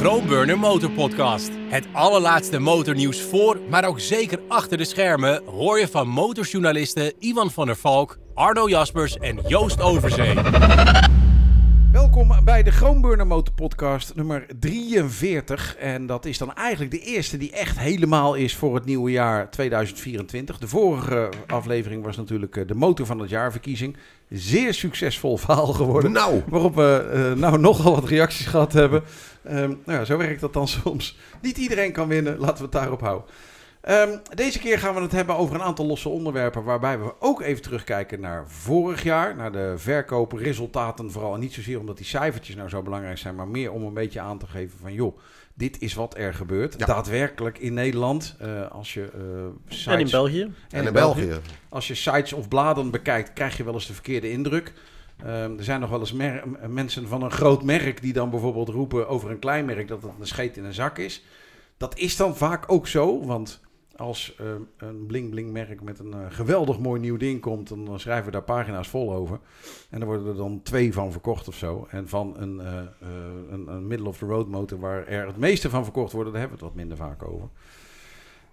Grootburner Motor Podcast. Het allerlaatste motornieuws voor, maar ook zeker achter de schermen hoor je van motorjournalisten Ivan van der Valk, Arno Jaspers en Joost Overzee. Welkom bij de Groenburner Motor Podcast nummer 43. En dat is dan eigenlijk de eerste die echt helemaal is voor het nieuwe jaar 2024. De vorige aflevering was natuurlijk eh, de motor van het jaarverkiezing. Zeer succesvol verhaal geworden. Nou, Waarop we eh, nou nogal wat reacties gehad hebben. Ehm, nou ja, zo werkt dat dan soms. Niet iedereen kan winnen, laten we het daarop houden. Ehm, deze keer gaan we het hebben over een aantal losse onderwerpen. Waarbij we ook even terugkijken naar vorig jaar. Naar de verkoopresultaten vooral. En niet zozeer omdat die cijfertjes nou zo belangrijk zijn. Maar meer om een beetje aan te geven van joh. Dit is wat er gebeurt. Ja. Daadwerkelijk in Nederland. eh, als je eh, sites, En in België. en in België. als je sites of bladen bekijkt, krijg je wel eens de verkeerde indruk. Ehm, er zijn nog wel eens mensen van een groot merk die dan bijvoorbeeld roepen over een klein merk dat het een scheet in een zak is. Dat is dan vaak ook zo, want als ehm, een bling bling merk met een eh, geweldig mooi nieuw ding komt, dan, dan schrijven we daar pagina's vol over. En dan worden er dan twee van verkocht of zo. En van een, eh, eh, een, een middle of the road motor waar er het meeste van verkocht worden, daar hebben we het wat minder vaak over.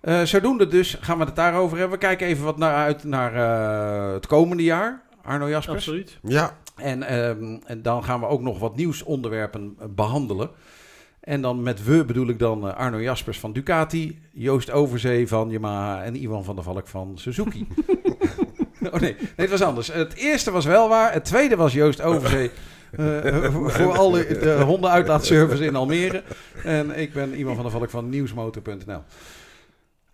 Eh, zodoende dus gaan we het daarover hebben. We kijken even wat naar uit naar eh, het komende jaar. Arno Jaspers. Absoluut. Ja, En, ehm, en dan gaan we ook nog wat nieuwsonderwerpen eh, behandelen. En dan met we bedoel ik dan eh, Arno Jaspers van Ducati, Joost Overzee van Yamaha en Ivan van der Valk van Suzuki. oh nee, nee, het was anders. Het eerste was wel waar, het tweede was Joost Overzee. eh, voor voor al de, de hondenuitlaatservice in Almere. En ik ben Ivan van der Valk van nieuwsmotor.nl.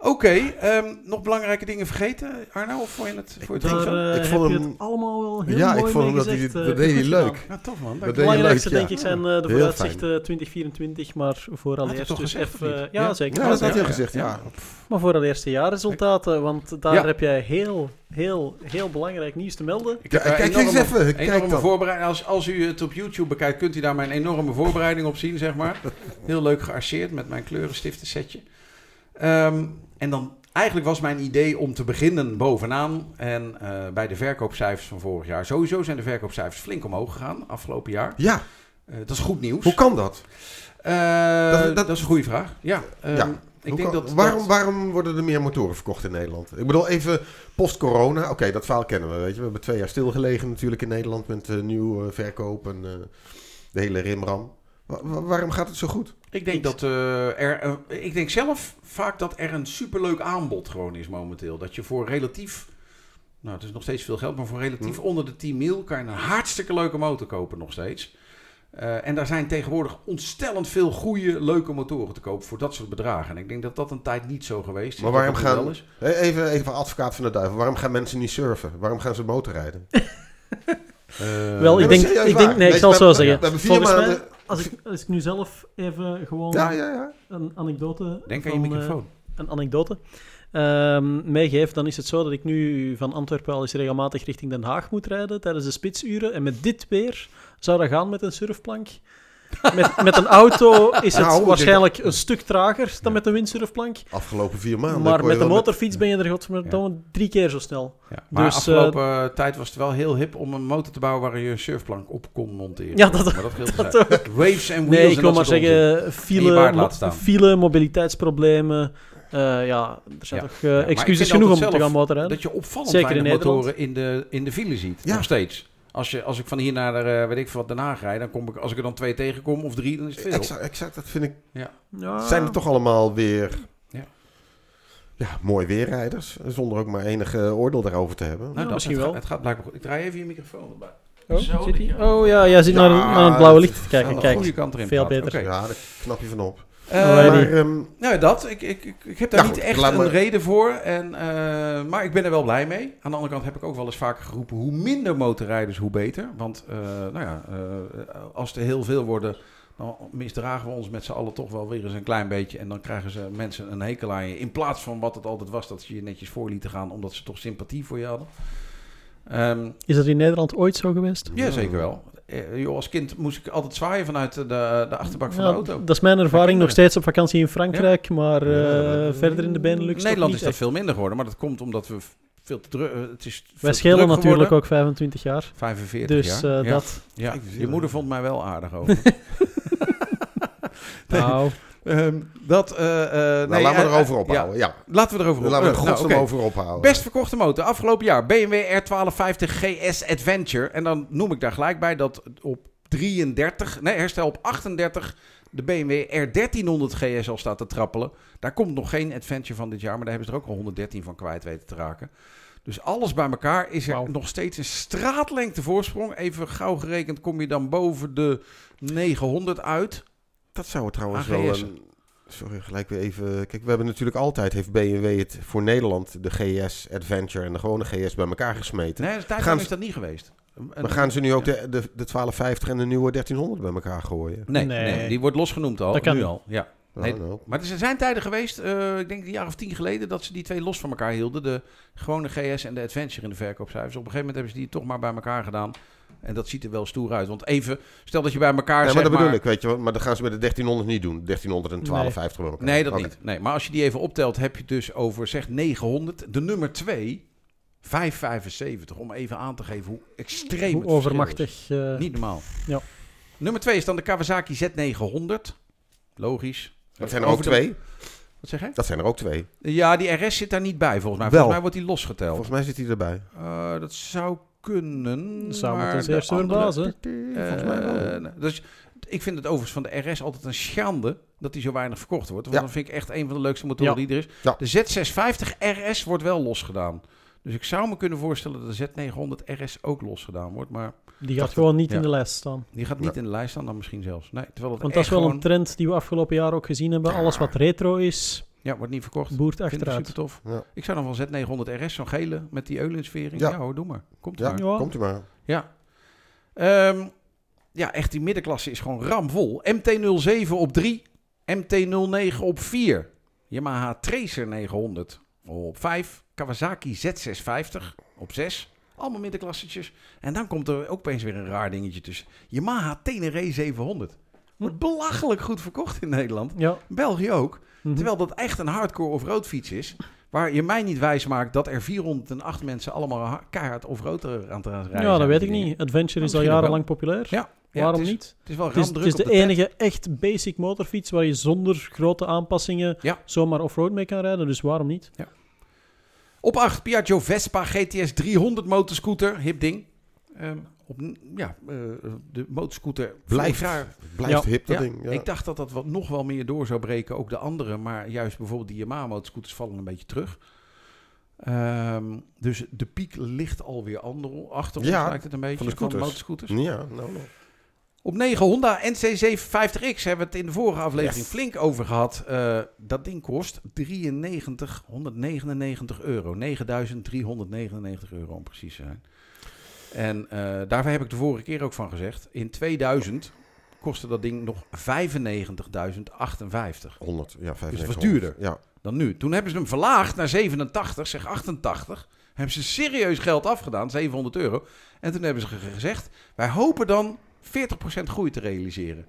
Oké, ehm, nog belangrijke dingen vergeten, Arno? Of vond je het, je het Daar eh, Ik vond je hem- het allemaal wel heel ja mooi ik vond hem dat hij, gezegd, dat eh, deed hij leuk. Ja, tof man. Dat je. belangrijkste leuk, ja. denk ik zijn eh, de vooruitzichten 2024, maar vooraleerst toch dus gezegd, even... ja, Ja. zeker. Ja, dat had Ja, hij ja, gezegd, ja. ja. Maar vooraleerst de jaarresultaten, want daar Ja. heb jij heel, heel, heel belangrijk nieuws te melden. Ik Ja, heb daar kijk eens even, kijk enorme dan. voorbereiding. Als, als u het op YouTube bekijkt, kunt u daar mijn enorme voorbereiding op zien, zeg maar. Heel leuk gearseerd met mijn kleurenstiften setje. En dan, eigenlijk was mijn idee om te beginnen bovenaan. En eh, bij de verkoopcijfers van vorig jaar. Sowieso zijn de verkoopcijfers flink omhoog gegaan afgelopen jaar. Ja, Eh, dat is goed nieuws. hoe kan dat? Eh, Dat- dat, dat- is een goede vraag. Ja, ehm, Ja. ik denk kan- dat, waarom, dat- waarom worden er meer motoren verkocht in Nederland? Ik bedoel, even post-corona. Oké, dat verhaal kennen we, weet je. We hebben twee jaar stilgelegen natuurlijk in Nederland met nieuw eh, verkoop en de hele rimram. Wa- wa- waarom gaat het zo goed? Ik denk dat eh, er. eh, ik denk zelf vaak dat er een superleuk aanbod gewoon is momenteel. Dat je voor relatief. Nou, het is nog steeds veel geld, maar voor relatief Hm. onder de 10 mil kan je een hartstikke leuke motor kopen nog steeds. Eh, en daar zijn tegenwoordig ontstellend veel goede, leuke motoren te kopen voor dat soort bedragen. En ik denk dat dat een tijd niet zo geweest is. Maar waarom gaan- wel is. Hé, Even, even advocaat van de duivel. Waarom gaan mensen niet surfen? Waarom gaan ze motorrijden? Eh, Wel, ik denk, ik denk, nee, ik zal het zo zeggen. We hebben vier Volgens mij, maanden... als ik, als ik nu zelf even gewoon Ja, ja, ja. een anekdote Denk aan je eh, microfoon. een anekdote ehm, meegeef, dan is het zo dat ik nu van Antwerpen al eens regelmatig richting Den Haag moet rijden tijdens de spitsuren. En met dit weer zou dat gaan met een surfplank. Met, met een auto is het Nou, waarschijnlijk een stuk trager dan met een windsurfplank. Afgelopen vier maanden. Maar met de motorfiets ben je er godverdomme drie keer zo snel. Ja. Maar dus, afgelopen eh, tijd was het wel heel hip om een motor te bouwen waar je een surfplank op kon monteren. Ja, dat- maar dat geldt dat uit. Waves en wheels Nee, ik en wil dat maar zeggen, file, mo- file mobiliteitsproblemen. Eh, ja, er zijn Ja. toch eh, Ja, excuses genoeg om te gaan motorrijden. Dat je opvallend Zeker in Nederland. motoren in de, in de file ziet. Ja. Nog steeds. Als, je, als ik van hier naar eh, weet ik veel wat Den Haag rijd, dan kom ik, als ik er dan twee tegenkom of drie, dan is het veel. Exact, exact, dat vind ik. Ja. Zijn er toch allemaal weer. Ja. Ja, mooi weerrijders. Zonder ook maar enig eh, oordeel daarover te hebben. Nou, Ja, dat, misschien het wel. Gaat, het gaat blijkbaar goed. Ik draai even je microfoon erbij. Oh, Zo, zit oh ja, jij zit Ja, naar, naar het blauwe licht te kijken. Aan de Kijk, goede kant erin veel beter. Oké. Ja, daar knap je van op. Eh, maar, ehm, Nou, dat. Ik, ik, ik, ik heb daar Ja, niet goed, echt een maar- reden voor. En, eh, maar ik ben er wel blij mee. Aan de andere kant heb ik ook wel eens vaker geroepen... hoe minder motorrijders, hoe beter. Want eh, nou ja, eh, als er heel veel worden... dan misdragen we ons met z'n allen toch wel weer eens een klein beetje. En dan krijgen ze mensen een hekel aan je. In plaats van wat het altijd was, dat ze je netjes voor lieten gaan... omdat ze toch sympathie voor je hadden. Ehm, Is dat in Nederland ooit zo geweest? ja, zeker wel. Eh, joh, als kind moest ik altijd zwaaien vanuit de, de achterbak van Ja, de auto. Dat is mijn ervaring nog steeds op vakantie in Frankrijk, maar eh, Ja, dat- verder in de Benelux Nederland niet is dat echt. veel minder geworden, maar dat komt omdat we veel te druk. eh, Het is veel Wij schelen natuurlijk geworden. ook 25 jaar. 45 Dus jaar. eh, ja. dat... Ja. Je moeder vond mij wel aardig over. Nou, Ehm, dat, eh, eh, Nou, nee, laten we eh, erover ophouden. Ja. ja, laten we erover Laten we er nou, over ophouden. Best verkochte motor afgelopen jaar. BMW R1250 GS Adventure. En dan noem ik daar gelijk bij dat op 33, nee herstel op 38 de BMW R1300 GS al staat te trappelen. Daar komt nog geen Adventure van dit jaar, maar daar hebben ze er ook al 113 van kwijt weten te raken. Dus alles bij elkaar is er nog steeds een straatlengte voorsprong. Even gauw gerekend kom je dan boven de 900 uit. Dat zou trouwens AGS. wel een... Sorry, gelijk weer even... Kijk, we hebben natuurlijk altijd, heeft BMW het voor Nederland, de GS Adventure en de gewone GS bij elkaar gesmeten. Nee, tijd Gaan is dat niet geweest. En- Maar gaan ze nu ook de, de, de 1250 en de nieuwe 1300 bij elkaar gooien? Nee, Nee. nee. die wordt losgenoemd al. Dat kan nu al. Ja. Nee. nou. Maar er zijn tijden geweest, eh, ik denk een jaar of tien geleden, dat ze die twee los van elkaar hielden. De gewone GS en de Adventure in de verkoopcijfers. Op een gegeven moment hebben ze die toch maar bij elkaar gedaan. En dat ziet er wel stoer uit. Want even, stel dat je bij elkaar Ja, maar zeg dat bedoel ik, weet je wel. Maar dan gaan ze met de 1300 niet doen. 1300 en 1250 bij elkaar. Nee, dat niet. Nee, maar als je die even optelt, heb je dus over zeg 900. De nummer 2, 575. Om even aan te geven hoe extreem hoe het verschil is. overmachtig. eh, Niet normaal. Ja. Nummer 2 is dan de Kawasaki Z900. Logisch. Dat zijn er ook de- twee. Wat zeg je? Dat zijn er ook twee. Ja, die RS zit daar niet bij volgens mij. Wel. Volgens mij wordt die losgeteld. Volgens mij zit hij erbij. Eh, dat zou kunnen. zou me maar ten de eerste andere- verbazen. Volgens mij wel. Eh, dus ik vind het overigens van de RS altijd een schande dat die zo weinig verkocht wordt. Want Ja. dat vind ik echt een van de leukste motoren Ja. die er is. Ja. De Z650 RS wordt wel losgedaan. Dus ik zou me kunnen voorstellen dat de Z900 RS ook losgedaan wordt. Maar Die gaat gewoon niet ja. in de lijst staan. die gaat niet Ja. in de lijst staan dan misschien zelfs. Nee, terwijl het Want dat is wel een trend die we afgelopen jaar ook gezien hebben. Alles wat retro is, Ja, wordt niet verkocht. boert Vind ik super achteruit. tof. Ja. Ik zou dan van Z900 RS, zo'n gele met die eulensvering. Ja, Ja. hoor, doe maar. Komt Ja, maar. Ja. komt u maar. Ja. Ehm, ja, echt die middenklasse is gewoon ramvol. MT-07 op 3, MT-09 op 4. Yamaha Tracer 900 op 5. Kawasaki Z650 op 6. Allemaal middenklassetjes. En dan komt er ook opeens weer een raar dingetje tussen. Yamaha Tenere 700. Wordt belachelijk goed verkocht in Nederland. Ja. België ook. Mhm. Terwijl dat echt een hardcore off-road fiets is. Waar je mij niet wijs maakt dat er 408 mensen allemaal ha- keihard off-road aan te rijden ja, dat weet ik niet. Adventure is al jarenlang populair. Ja, ja, Waarom het is, niet? Het is wel Het is, het is de enige echt basic motorfiets waar je zonder grote aanpassingen Ja. zomaar offroad mee kan rijden. Dus waarom niet? Op 8 Piaggio Vespa GTS 300 motorscooter. Hip ding. Ehm, op, ja, eh, de motorscooter Blijft, jaar- blijft Ja. hip dat Ja, ding. Ja. Ik dacht dat dat wat, nog wel meer door zou breken. Ook de andere. Maar juist bijvoorbeeld die Yamaha motorscooters vallen een beetje terug. Ehm, dus de piek ligt alweer ander, achter ons, Ja, lijkt het een beetje. van de scooters. motorscooters. Ja, nou, nou. Op 9 Honda NC750X hebben we het in de vorige aflevering Yes. flink over gehad. Eh, dat ding kost 93, 199 euro. 9.399 euro om precies te zijn. En eh, daarvoor heb ik de vorige keer ook van gezegd. In 2000 kostte dat ding nog 95.058 100, ja, 95. Dus het was duurder. Ja. dan nu. Toen hebben ze hem verlaagd naar 87, zeg 88. Hebben ze serieus geld afgedaan, 700 euro. En toen hebben ze ge- gezegd, wij hopen dan 40% groei te realiseren.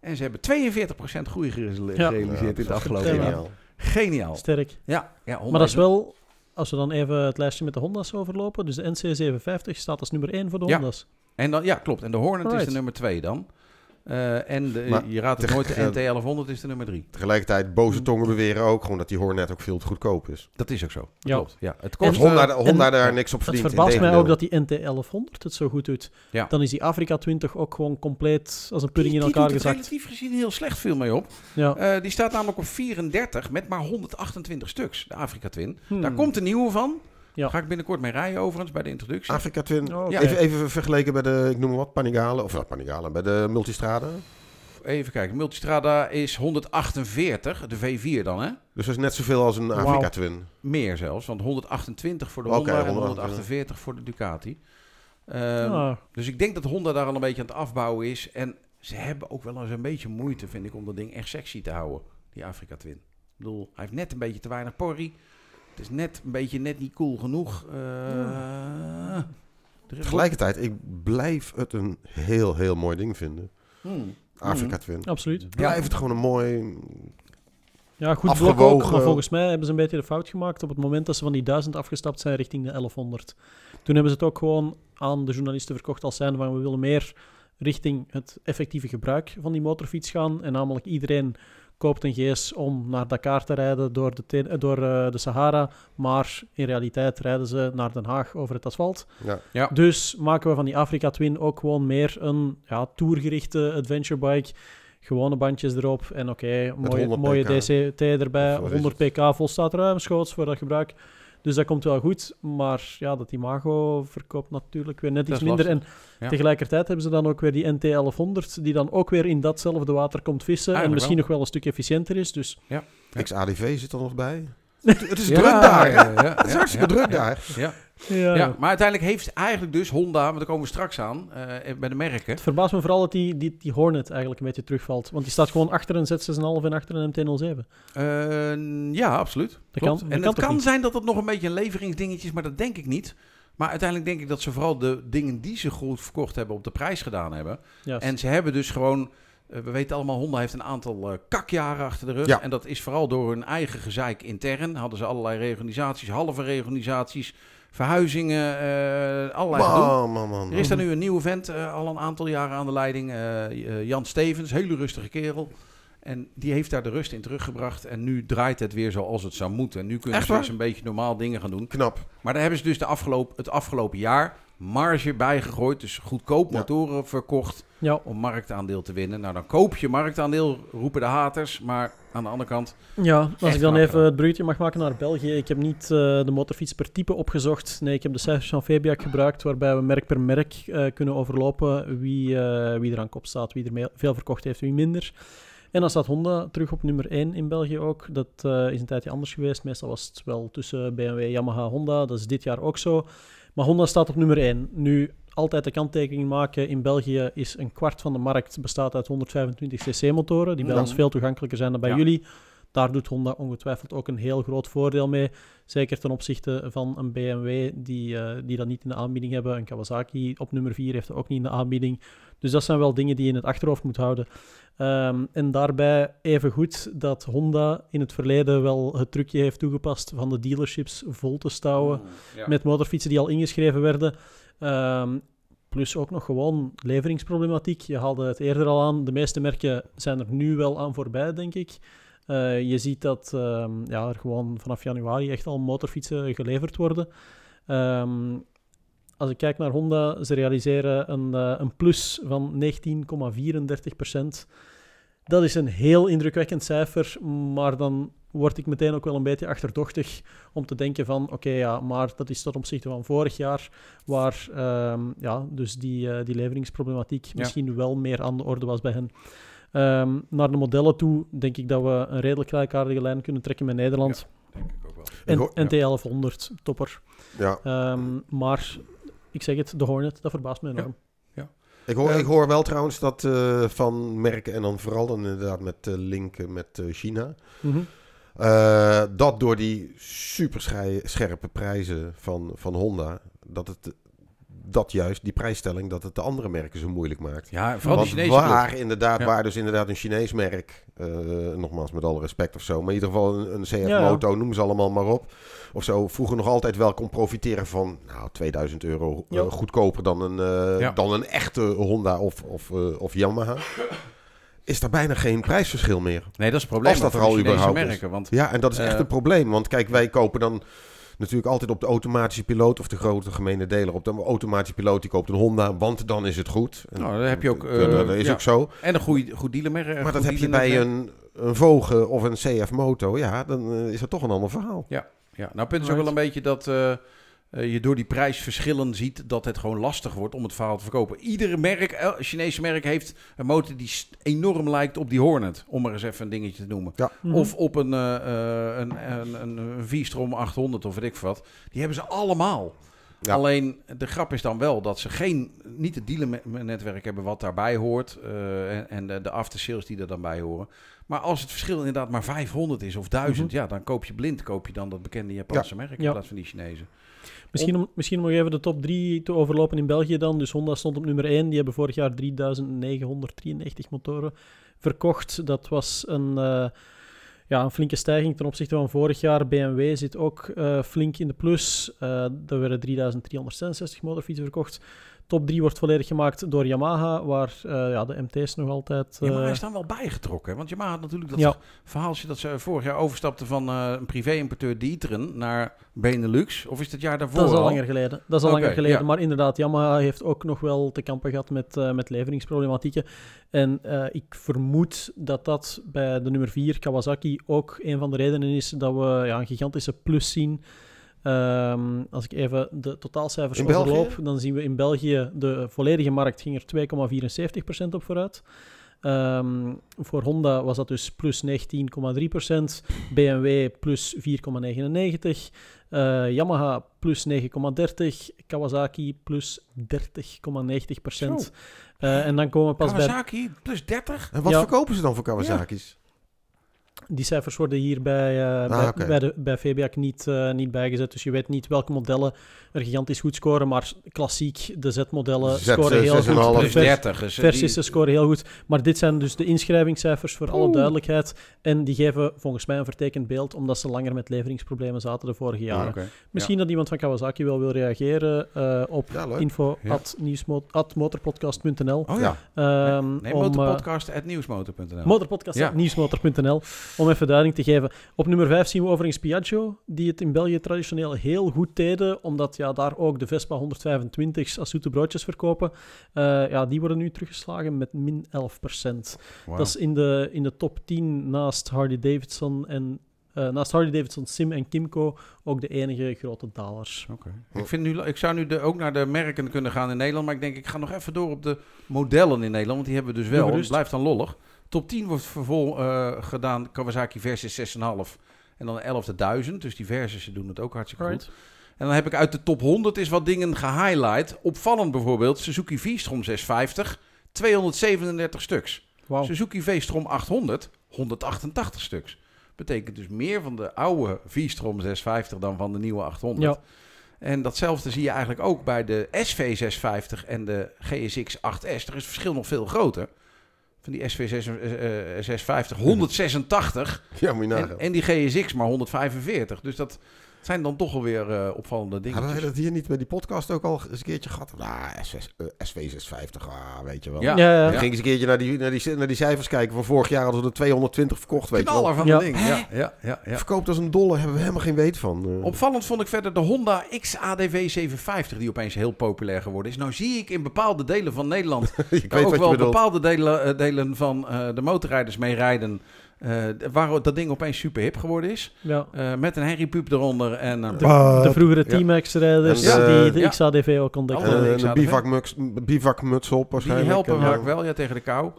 En ze hebben 42% groei gerealiseerd Ja, in het afgelopen jaar. Geniaal. Geniaal. Sterk. Ja, ja Maar dat is wel, als we dan even het lijstje met de Honda's overlopen. Dus de NC750 staat als nummer 1 voor de Ja. Honda's. En dan, ja, klopt. En de Hornet is de nummer 2 dan. Eh, en de, Maar je raadt het nooit, de eh, NT1100 is de nummer 3. Tegelijkertijd, boze tongen beweren ook gewoon dat die Hornet ook veel te goedkoop is. Dat is ook zo. Dat Ja. klopt. Ja, het kost, Honda, eh, Honda en- daar niks op Het verdient. verbaast mij ook dat die NT1100 het zo goed doet. Ja. Dan is die Afrika 20 ook gewoon compleet als een die, pudding in die elkaar doet het gezakt. relatief gezien heel slecht veel mee op. Ja. Eh, die staat namelijk op 34 met maar 128 stuks, de Afrika Twin. Hmm. Daar komt een nieuwe van. Ja. Daar ga ik binnenkort mee rijden overigens bij de introductie. Afrika Twin. Oh, even, even vergeleken bij de, ik noem maar wat, Panigale. Of nou, Panigale, bij de Multistrada. Even kijken, Multistrada is 148, de V4 dan hè? Dus dat is net zoveel als een. Afrika Twin. Meer zelfs, want 128 voor de Honda en 148. 148 voor de Ducati. Ehm, Dus ik denk dat Honda daar al een beetje aan het afbouwen is. En ze hebben ook wel eens een beetje moeite, vind ik, om dat ding echt sexy te houden, die Afrika Twin. Ik bedoel, hij heeft net een beetje te weinig porrie. Het is net een beetje net niet cool genoeg. Eh, er is- Tegelijkertijd, ik blijf het een heel, heel mooi ding vinden. Hmm. Afrika Twin. absoluut. Blijft het gewoon een mooi... Ja, goed blok Afgewogen. ook. Maar volgens mij hebben ze een beetje de fout gemaakt op het moment dat ze van die 1000 afgestapt zijn richting de 1100. Toen hebben ze het ook gewoon aan de journalisten verkocht als zijn van we willen meer richting het effectieve gebruik van die motorfiets gaan. En namelijk iedereen koopt een GS om naar Dakar te rijden door de, eh, door, eh, de Sahara. Maar in realiteit rijden ze naar Den Haag over het asfalt. Ja. Dus maken we van die Afrika Twin ook gewoon meer een ja, tourgerichte adventure bike. Gewone bandjes erop en oké, mooie, 100 mooie. DCT erbij. Of wat is 100 pk volstaat ruimschoots voor dat gebruik. Dus dat komt wel goed. Maar ja, dat Imago verkoopt natuurlijk weer net iets minder. En. Ja. tegelijkertijd hebben ze dan ook weer die NT1100, die dan ook weer in datzelfde water komt vissen. en Eigenlijk misschien wel. nog wel een stuk efficiënter is. Dus XADV zit er nog bij. Het is Ja, druk daar. ja, ja, Het is ja, hartstikke ja, druk ja. daar. Ja. ja, Ja, maar uiteindelijk heeft eigenlijk dus Honda, want daar komen we straks aan, eh, bij de merken. Het verbaast me vooral dat die, die, die Hornet eigenlijk een beetje terugvalt. Want die staat gewoon achter een Z6,5 en achter een MT-07. Eh, ja, absoluut. Dat Klopt. kan- dat en kan het kan niet? zijn dat het nog een beetje een leveringsdingetje is, maar dat denk ik niet. Maar uiteindelijk denk ik dat ze vooral de dingen die ze goed verkocht hebben op de prijs gedaan hebben. Juist. En ze hebben dus gewoon, eh, we weten allemaal, Honda heeft een aantal eh, kakjaren achter de rug. Ja. En dat is vooral door hun eigen gezeik intern. Hadden ze allerlei reorganisaties, halve reorganisaties, verhuizingen, eh, allerlei gedoe. Man. Er is daar nu een nieuwe vent, al een aantal jaren aan de leiding. Jan Stevens, hele rustige kerel. En die heeft daar de rust in teruggebracht. En nu draait het weer zoals het zou moeten. En nu kunnen Echt ze eens een beetje normaal dingen gaan doen. Knap. Maar daar hebben ze dus de afgelopen, het afgelopen jaar marge bijgegooid. Dus goedkoop Ja. motoren verkocht ja, om marktaandeel te winnen. Nou, dan koop je marktaandeel, roepen de haters. Maar aan de andere kant, ja, als ik dan even het bruggetje mag maken naar België. Ik heb niet eh, de motorfiets per type opgezocht. Nee, ik heb de cijfers van Fabiac gebruikt, waarbij we merk per merk eh, kunnen overlopen wie, eh, wie er aan kop staat, wie er veel verkocht heeft, wie minder. En dan staat Honda terug op nummer 1 in België ook. Dat is een tijdje anders geweest. Meestal was het wel tussen BMW, Yamaha, Honda. Dat is dit jaar ook zo. Maar Honda staat op nummer 1. Nu, altijd de kanttekening maken. In België is een kwart van de markt bestaat uit 125 cc-motoren, die bij Ja. ons veel toegankelijker zijn dan bij Ja. jullie. Daar doet Honda ongetwijfeld ook een heel groot voordeel mee. Zeker ten opzichte van een BMW die, eh, die dat niet in de aanbieding hebben. Een Kawasaki op nummer 4 heeft dat ook niet in de aanbieding. Dus dat zijn wel dingen die je in het achterhoofd moet houden. Ehm, en daarbij even goed dat Honda in het verleden wel het trucje heeft toegepast van de dealerships vol te stouwen ja. met motorfietsen die al ingeschreven werden. Ehm, plus ook nog gewoon leveringsproblematiek. Je haalde het eerder al aan. De meeste merken zijn er nu wel aan voorbij, denk ik. Eh, je ziet dat ehm, ja, er gewoon vanaf januari echt al motorfietsen geleverd worden. Ehm, als ik kijk naar Honda, ze realiseren een, eh, een plus van 19,34% Dat is een heel indrukwekkend cijfer, maar dan word ik meteen ook wel een beetje achterdochtig om te denken van, oké, ja, maar dat is ten opzichte van vorig jaar, waar ehm, ja, dus die, eh, die leveringsproblematiek misschien wel meer aan de orde was bij hen. Ehm, naar de modellen toe denk ik dat we een redelijk gelijkaardige lijn kunnen trekken met Nederland. denk ik ook wel. En, hoor- en T1100, topper. Ja. Ehm, maar ik zeg het, de Hornet, dat verbaast me enorm. Ik hoor, Eh, ik hoor wel trouwens dat eh, van merken en dan vooral dan inderdaad met uh, linken met eh, China. Mhm. Eh, dat door die super scherpe prijzen van, van Honda, dat het dat juist, die prijsstelling, dat het de andere merken zo moeilijk maakt. Ja, vooral Want die Chinese waar, inderdaad, Ja. waar dus inderdaad een Chinees merk, eh, nogmaals met alle respect of zo, maar in ieder geval een, een CF Ja. Moto, noem ze allemaal maar op, of zo, vroeger nog altijd wel kon profiteren van nou, 2000 euro eh, goedkoper dan een, eh, Ja. dan een echte Honda of, of, eh, of Yamaha. Is daar bijna geen prijsverschil meer. Nee, dat is het probleem. Als dat er al überhaupt is. merken. Want Ja, en dat is echt Eh, een probleem. Want kijk, wij kopen dan natuurlijk altijd op de automatische piloot of de grote gemene deler. Op de automatische piloot die koopt een Honda, want dan is het goed. En Nou, dat heb je ook, Dat, dat eh, is ja. ook zo. En een goed, goed dealermerk. Maar dat heb je bij een, een Vogue of een CF Moto. Ja, dan eh, is dat toch een ander verhaal. Ja, nou het punt is ook wel een beetje dat eh, eh, je door die prijsverschillen ziet dat het gewoon lastig wordt om het verhaal te verkopen. Iedere merk, el- Chinese merk heeft een motor die enorm lijkt op die Hornet, om maar eens even een dingetje te noemen. Mhm. Of op een, eh, eh, een, een, een, een V-Strom 800 of weet ik wat. Die hebben ze allemaal. Ja. Alleen de grap is dan wel dat ze geen, niet het dealernetwerk hebben wat daarbij hoort. eh, en en de, de aftersales die er dan bij horen. Maar als het verschil inderdaad maar 500 is of 1000, ja, dan koop je blind koop je dan dat bekende Japanse merk in Ja. plaats van die Chinezen. Misschien, om, misschien nog even de top 3 te overlopen in België dan. Dus Honda stond op nummer 1. Die hebben vorig jaar 3993 motoren verkocht. Dat was een, eh, ja, een flinke stijging ten opzichte van vorig jaar. BMW zit ook eh, flink in de plus. Eh, er werden 3366 motorfietsen verkocht. Top 3 wordt volledig gemaakt door Yamaha, waar eh, ja, de MT's nog altijd... Hij eh, is dan wel bijgetrokken. hè? Want Yamaha had natuurlijk dat Ja. verhaaltje dat ze vorig jaar overstapten van eh, een privé-importeur Dieteren naar Benelux. Of is het jaar daarvoor Dat is al al? langer geleden. Dat is al langer geleden. ja. Maar inderdaad, Yamaha heeft ook nog wel te kampen gehad met, met leveringsproblematieken. En ik vermoed dat dat bij de nummer 4, Kawasaki, ook een van de redenen is dat we ja, een gigantische plus zien. Ehm, als ik even de totaalcijfers In België? overloop, dan zien we in België de volledige markt ging er 2,74% op vooruit. Ehm, voor Honda was dat dus plus 19,3%, BMW plus 4,99%, eh, Yamaha plus 9,30%, Kawasaki plus 30,90%. Eh en dan komen we pas bij... Kawasaki plus 30? En wat Ja. verkopen ze dan voor Kawasaki's? Die cijfers worden hier bij, eh, bij, Ah, bij, de, bij VBAC niet, eh, niet bijgezet. Dus je weet niet welke modellen er gigantisch goed scoren. Maar klassiek, de Z-modellen Z, scoren heel 6,5. goed. Vers- 30. Dus, eh, Versies die- scoren heel goed. Maar dit zijn dus de inschrijvingscijfers voor alle duidelijkheid. En die geven volgens mij een vertekend beeld, omdat ze langer met leveringsproblemen zaten de vorige jaren. Oké. Misschien dat iemand van Kawasaki wel wil reageren eh, op Ja, info Ja. at at motorpodcast.nl. Oh ja. Ehm, Nee, eh, Motorpodcast, nieuwsmotor.nl. Om even duiding te geven. Op nummer 5 zien we overigens Piaggio, die het in België traditioneel heel goed deden, omdat ja, daar ook de Vespa 125's als zoete broodjes verkopen. Eh, ja, die worden nu teruggeslagen met min 11%. Wauw. Dat is in de, in de top 10 naast Harley Davidson en eh, naast Harley Davidson, Sim en Kimco ook de enige grote dalers. Oké. Ik, vind nu, ik zou nu de, ook naar de merken kunnen gaan in Nederland. Maar ik denk, ik ga nog even door op de modellen in Nederland. Want die hebben we dus wel. Het blijft dan lollig. Top 10 wordt vervol eh, gedaan. Kawasaki Versys 6,5. En dan 11.000. Dus die Versys doen het ook hartstikke Right. goed. En dan heb ik uit de top 100 is wat dingen gehighlight. Opvallend bijvoorbeeld. Suzuki V-Strom 650. 237 stuks. Suzuki V-Strom 800. 188 stuks. Betekent dus meer van de oude V-Strom 650 dan van de nieuwe 800. Ja, En datzelfde zie je eigenlijk ook bij de SV650 en de GSX 8S. Er is het verschil nog veel groter. Van die SV650 186 Ja, moet je en, nagaan. en die GSX maar 145. Dus dat zijn dan toch alweer eh, opvallende dingen. Wij dat hier niet bij die podcast ook al eens een keertje gehad? Nou, eh, SV650, ah, weet je wel. Ja. ja, ja. Dan ging ik eens een keertje naar die, naar, die, naar die cijfers kijken. Van vorig jaar hadden we er 220 verkocht, weet je wel. Knaller van Ja. de ding. Ja, ja, ja, ja. Verkoopt als een dollar, hebben we helemaal geen weet van. eh. Opvallend vond ik verder de Honda XADV 750, die opeens heel populair geworden is. Nou zie ik in bepaalde delen van Nederland ik weet ook wat wel bepaalde delen, delen van eh, de motorrijders mee rijden. Eh, waar dat ding opeens super hip geworden is. ja. Eh, met een Harry Pup eronder. En, eh, De, de vroegere. T-Max-rijders de- die de ja. XADV ook ontdekt Alle- En een, bivakmuts, bivakmuts op die waarschijnlijk. helpen En, vaak wel ja, tegen de kou.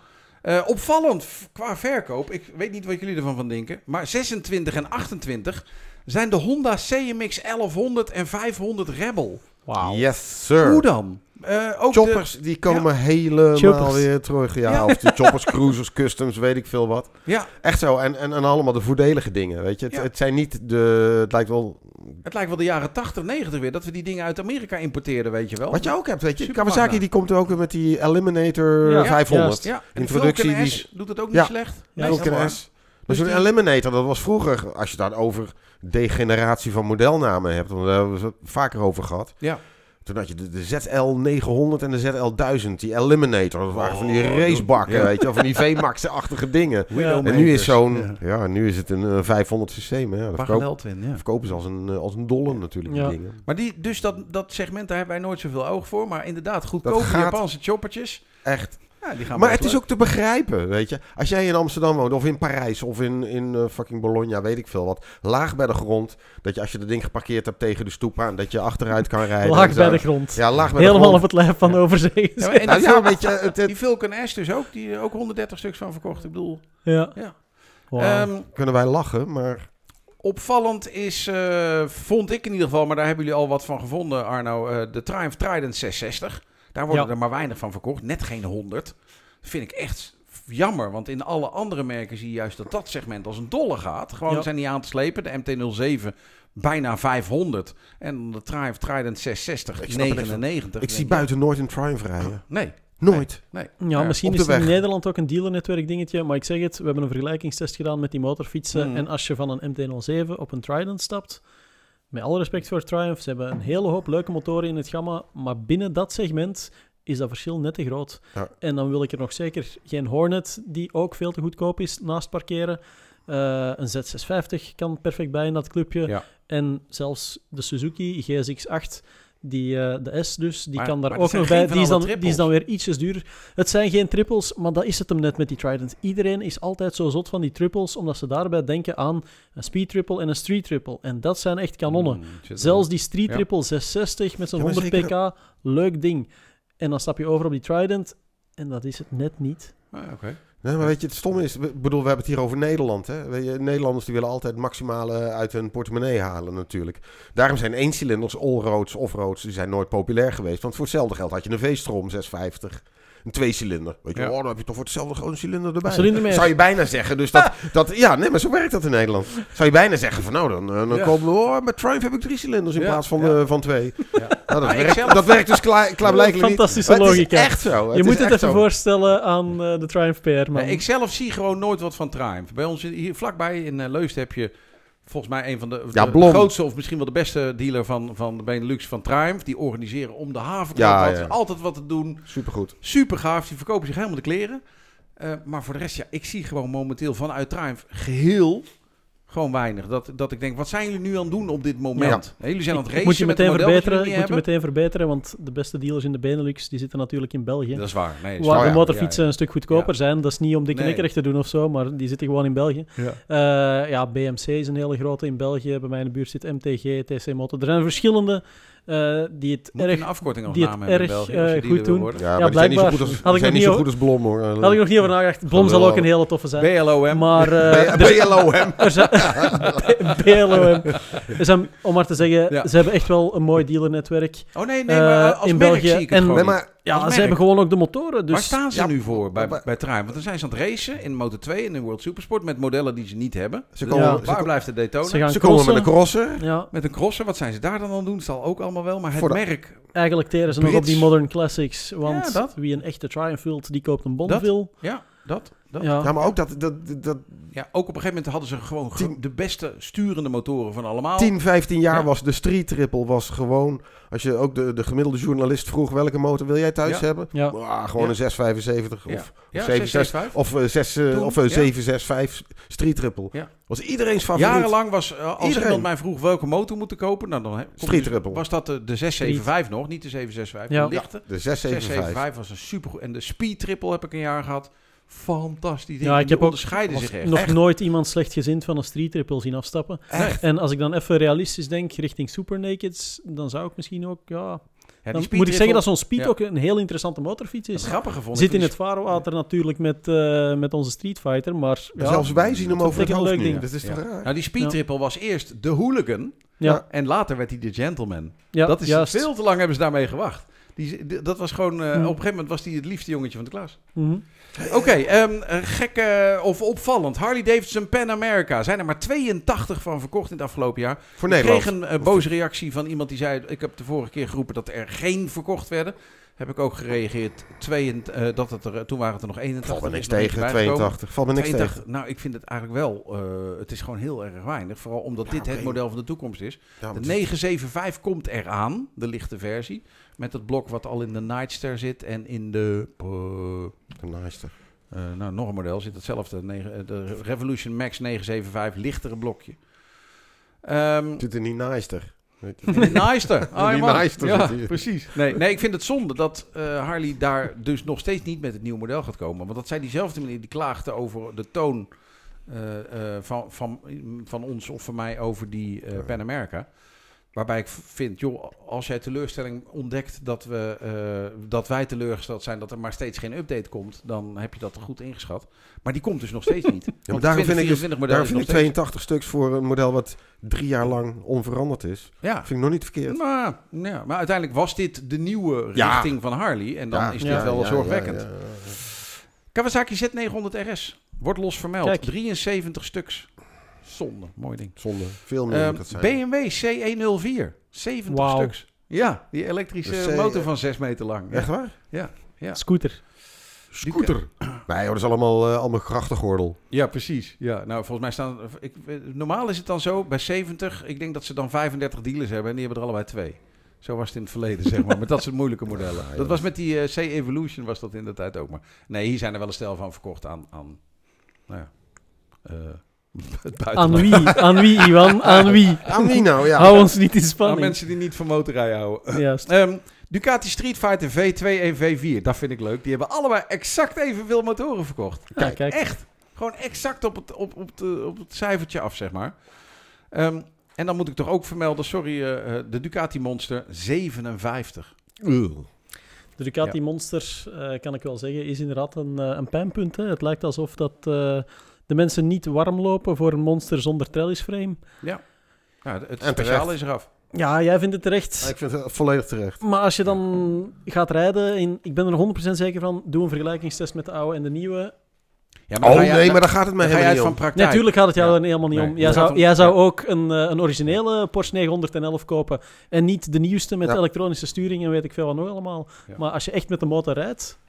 Eh, opvallend qua verkoop. Ik weet niet wat jullie ervan van denken. Maar 26 en 28 zijn de Honda CMX 1100 en 500 Rebel. Wauw. Yes, sir. Hoe dan? Eh, ook de- Choppers, die komen helemaal Choppers. weer terug. Ja, Ja. of de choppers, cruisers, customs, weet ik veel wat. ja, Echt zo. En, en, en allemaal de voordelige dingen, weet je. Het, Ja. het zijn niet de... Het lijkt wel... het lijkt wel de jaren 80, 90 weer. Dat we die dingen uit Amerika importeerden, weet je wel. Wat je ook hebt, weet je. Super Kawasaki magna. die komt er ook weer met die Eliminator Ja, 500. Ja, en Introductie, die doet het ook niet Ja. slecht. Ja, Vulcan S. Dus zo'n die- Eliminator, dat was vroeger... Als je het dan over degeneratie van modelnamen hebt... Want daar hebben we het vaker over gehad. Ja. Toen had je de, de ZL 900 en de ZL 1000. Die Eliminator. Dat waren van die Oh, racebakken, ja. weet je wel. Van die V-Max-achtige dingen. Ja. En nu is zo'n... Ja. Ja. nu is het een eh, 500 systeem. Hè. Dat verkoop- ja. verkopen ze als een, eh, als een dolle natuurlijk, Ja. die dingen. Maar die, dus dat, dat segment, daar hebben wij nooit zoveel oog voor. Maar inderdaad, goedkope gaat- Japanse choppertjes. Echt. Ja, die gaan Maar het is ook te begrijpen, weet je. Als jij in Amsterdam woont, of in Parijs, of in, in eh, fucking Bologna, weet ik veel wat. Laag bij de grond, dat je als je dat ding geparkeerd hebt tegen de stoep aan, dat je achteruit kan rijden. Laag bij de grond. Ja, laag bij Helemaal de op grond. het lijf van de overzee. Ja, maar en Nou die, ja, weet je, het, het- die Vulcan S dus ook, die er ook 130 stuks van verkocht. Ik bedoel, Ja. Ja. Ehm, kunnen wij lachen, maar... opvallend is, eh, vond ik in ieder geval, maar daar hebben jullie al wat van gevonden, Arno, eh, de Triumph Trident 660. Daar worden Ja. er maar weinig van verkocht, net geen 100. Dat vind ik echt jammer, want in alle andere merken zie je juist dat dat segment als een dolle gaat. Gewoon Ja. zijn niet aan te slepen. De MT-07 bijna 500 en de Triumph Trident 660 Ik snap er niks van. 99. Ik zie buiten nooit een Triumph rijden. Nee, Nooit. Nee. Ja, Ja, misschien is in. Nederland ook een dealernetwerk dingetje, maar ik zeg het, we hebben een vergelijkingstest gedaan met die motorfietsen. Mm. En als je van een MT-07 op een Trident stapt, met alle respect voor Triumph, ze hebben een hele hoop leuke motoren in het gamma, maar binnen dat segment is dat verschil net te groot. Ja. En dan wil ik er nog zeker geen Hornet, die ook veel te goedkoop is, naast parkeren. Eh, een Z650 kan perfect bij in dat clubje. Ja. En zelfs de Suzuki GSX-8, die, eh, de S dus, die Maar- kan daar ook zijn nog bij. Die is, dan, die is dan weer ietsjes duurder. Het zijn geen trippels, maar dat is het hem net met die Trident. Iedereen is altijd zo zot van die trippels, omdat ze daarbij denken aan een speed triple en een street triple. En dat zijn echt kanonnen. Mm, Zelfs die street Ja. triple 660 met zo'n Ja, maar 100 zeker- pk, leuk ding. En dan stap je over op die Trident en dat is het net niet. Ah, Oké. Maar weet je, het stomme is, bedoel, we hebben het hier over Nederland. Hè? Nederlanders die willen altijd maximale uit hun portemonnee halen natuurlijk. Daarom zijn eencilinders, allroads, offroads, die zijn nooit populair geweest. Want voor hetzelfde geld had je een V-strom 650. Een tweecilinder. Weet je, Ja. oh, dan heb je toch voor hetzelfde gewoon een cilinder erbij. Cilindermeer. Zou je bijna zeggen. Dus dat, dat, ja, nee, maar zo werkt dat in Nederland. Zou je bijna zeggen van nou, dan, eh, dan Ja. komen we, oh, met Triumph heb ik drie cilinders in Ja, plaats van, ja. eh, van twee. Ja. Nou, dat, werkt, zelf- dat werkt dus klaar, klaarblijkelijk niet. Fantastische is logica. echt zo. je moet het even zo. voorstellen aan eh, de Triumph PR, man. Nee, ik zelf zie gewoon nooit wat van Triumph. Bij ons hier vlakbij in Leusden heb je volgens mij een van de, Ja, de Blom. grootste of misschien wel de beste dealer van, van de Benelux van Triumph. Die organiseren om de haven Ja, wat, ja. altijd wat te doen. Supergoed. Super gaaf. Die verkopen zich helemaal de kleren. Eh, maar voor de rest, ja, ik zie gewoon momenteel vanuit Triumph geheel gewoon weinig. Dat, dat ik denk, wat zijn jullie nu aan het doen op dit moment? Jullie zijn aan het racen moet je met meteen verbeteren. moet je meteen verbeteren, want de beste dealers in de Benelux die zitten natuurlijk in België. Dat is waar. Nee, Waar de motorfietsen ja, een stuk goedkoper Ja. zijn. Dat is niet om dikke Nee. nekkerig te doen of zo, maar die zitten gewoon in België. Ja. Eh, ja, BMC is een hele grote in België. Bij mij in de buurt zit MTG, TC Motor. Er zijn verschillende eh, die het Moet erg... een afkorting die het naam hebben in erg, België, eh, goed doen. Ja, maar die zijn niet zo blijkbaar. goed als, Had die ik zijn nog niet zo goed als Blom hoor. Had ik nog niet over nagedacht. Blom zal ook een hele toffe zijn. BLOM. Maar eh, BLOM. BLOM. Zijn, om maar te zeggen, Ja. ze hebben echt wel een mooi dealernetwerk. Oh nee, nee, maar als in merk België zie ik het en- gewoon Nee, niet. maar Ja, ze merk. hebben gewoon ook de motoren. Dus Waar staan ze ja, nu voor bij, bij Triumph? Want dan zijn ze aan het racen in Moto 2 en in World Supersport met modellen die ze niet hebben. ze Dus komen, Ja. ze, Waar ko- blijft de Daytona? ze gaan ze komen met een crosser. Ja, Met een crosser, wat zijn ze daar dan aan het doen? Zal ook allemaal wel, maar het Voor de- merk... eigenlijk teren ze nog op die Modern Classics. Want wie een echte Triumph wilt, die koopt een Bonneville. Ja, dat. dat. Ja. Ja, maar ook dat, dat, dat, Ja, ook op een gegeven moment hadden ze gewoon de beste sturende motoren van allemaal. 10, 15 jaar Ja. was de street triple was gewoon... Als je ook de, de gemiddelde journalist vroeg welke motor wil jij thuis Ja. hebben? Ja. Ah, gewoon Ja. een 675 Ja. of, Ja, of 765 665. of, eh, 6, eh, Toen, of eh, ja. 765 street triple. Ja. Was iedereen's favoriet. Jarenlang was, eh, als Iedereen. iemand mij vroeg welke motor moet ik kopen, nou, dan Street dus- triple. was dat de, de 675 nog, niet de 765. Ja. De lichte. De 675. 675 was een supergoed. En de Speed Triple heb ik een jaar gehad. Fantastisch. Die, Ja, ik die heb ook onderscheiden zich echt. nog Echt. nooit iemand slecht gezind van een street triple zien afstappen. Echt. En als ik dan even realistisch denk richting Super Nakeds, dan zou ik misschien ook, ja... Dan moet ik zeggen dat zo'n Speed Ja. ook een heel interessante motorfiets is. grappige vond Zit ik in het vaarwater natuurlijk met, eh, met onze Street Fighter, maar... Ja, Zelfs wij zien hem over het ik hoofd leuk nu. ding. Dat is Ja. toch die- raar? Nou, die Speed Ja. Triple was eerst de hooligan. ja, En later werd hij de gentleman. ja, dat is juist. veel te lang hebben ze daarmee gewacht. Die, dat was gewoon, eh, Ja. op een gegeven moment was hij het liefste jongetje van de klas. Mhm. Oké, ehm, eh, gek of opvallend. Harley Davidson Pan America. Zijn er maar 82 van verkocht in het afgelopen jaar. Voor Ik Nederland. kreeg een eh, boze reactie van iemand die zei... Ik heb de vorige keer geroepen dat er geen verkocht werden. Heb ik ook gereageerd. Twee, en- eh, dat het er, toen waren het er nog 81. Valt me Er niks tegen, bijgekomen. 82. Valt me niks 82. tegen. Nou, ik vind het eigenlijk wel... eh, het is gewoon heel erg weinig. Vooral omdat Ja, dit het model van de toekomst is. Ja, De het is- 975 komt eraan, de lichte versie. Met het blok wat al in de Nightster zit en in de... eh, de naaiste. eh, nou, nog een model zit hetzelfde. negen- eh, De Revolution Max 975, lichtere blokje. Ehm zit in de Nightster. Ah, die man. Nightster Ja, precies. Nee, nee, ik vind het zonde dat Harley daar dus nog steeds niet met het nieuwe model gaat komen. Want dat zei diezelfde meneer die klaagde over de toon van, van, van ons of van mij over die. Pan America. Waarbij ik vind, joh, als jij teleurstelling ontdekt dat, we, eh, dat wij teleurgesteld zijn dat er maar steeds geen update komt, dan heb je dat goed ingeschat. Maar die komt dus nog steeds niet. Ja, maar daarom vind ik, dus, 2024 model daarom vind ik nog steeds- 82 stuks voor een model wat drie jaar lang onveranderd is. Ja. Vind ik nog niet verkeerd. Maar, ja, maar uiteindelijk was dit de nieuwe Ja. richting van Harley. En dan Ja, is dit ja, wel ja, zorgwekkend. ja, ja. Kawasaki Z900 RS wordt los vermeld. Kijk. 73 stuks. Zonde, mooi ding. Zonde. Veel meer het zijn. BMW C104. 70 Wauw. stuks. Ja, die elektrische C- motor van 6 meter lang. Echt waar? ja Ja. Scooter. Scooter. Nee, joh, dat is allemaal, eh allemaal grachtengordel. Ja, precies. Ja, nou, volgens mij staan... Ik, normaal is het dan zo, bij 70, ik denk dat ze dan 35 dealers hebben en die hebben er allebei twee. Zo was het in het verleden, zeg maar. Met dat soort moeilijke modellen. Ja, Dat was met die eh, C-Evolution was dat in de tijd ook maar. Nee, hier zijn er wel een stel van verkocht aan... aan nou ja, eh. Aan wie? Aan wie, Iwan? Aan wie? Aan wie nou? Ja. Hou ons niet in Aan spanning. mensen die niet van motorrijden houden. Juist. Ehm, Ducati Street Fighter V2 en V4, dat vind ik leuk. Die hebben allebei exact evenveel motoren verkocht. Ja, kijk. Echt. Gewoon exact op het, op, op, de, op het cijfertje af, zeg maar. Ehm, en dan moet ik toch ook vermelden, sorry, eh, eh, de Ducati Monster 57. Ugh. De Ducati Monster, eh, kan ik wel zeggen, is inderdaad een, een pijnpunt. Hè. Het lijkt alsof dat, eh, de mensen niet warm lopen voor een monster zonder trellisframe. Ja, het En speciale terecht. is eraf. Ja, jij vindt het terecht. Ik vind het volledig terecht. Maar als je dan gaat rijden, in, ik ben er 100% zeker van, doe een vergelijkingstest met de oude en de nieuwe. Ja, Oh ga jij- nee, maar daar gaat het mij helemaal niet van om. praktijk. Natuurlijk gaat het jou Ja. er helemaal niet Nee, om. Jij het zou, om- jij zou ja. ook een, eh, een originele Porsche 911 kopen en niet de nieuwste met Ja. elektronische sturing en weet ik veel wat nog allemaal. Ja. Maar als je echt met de motor rijdt, Oh,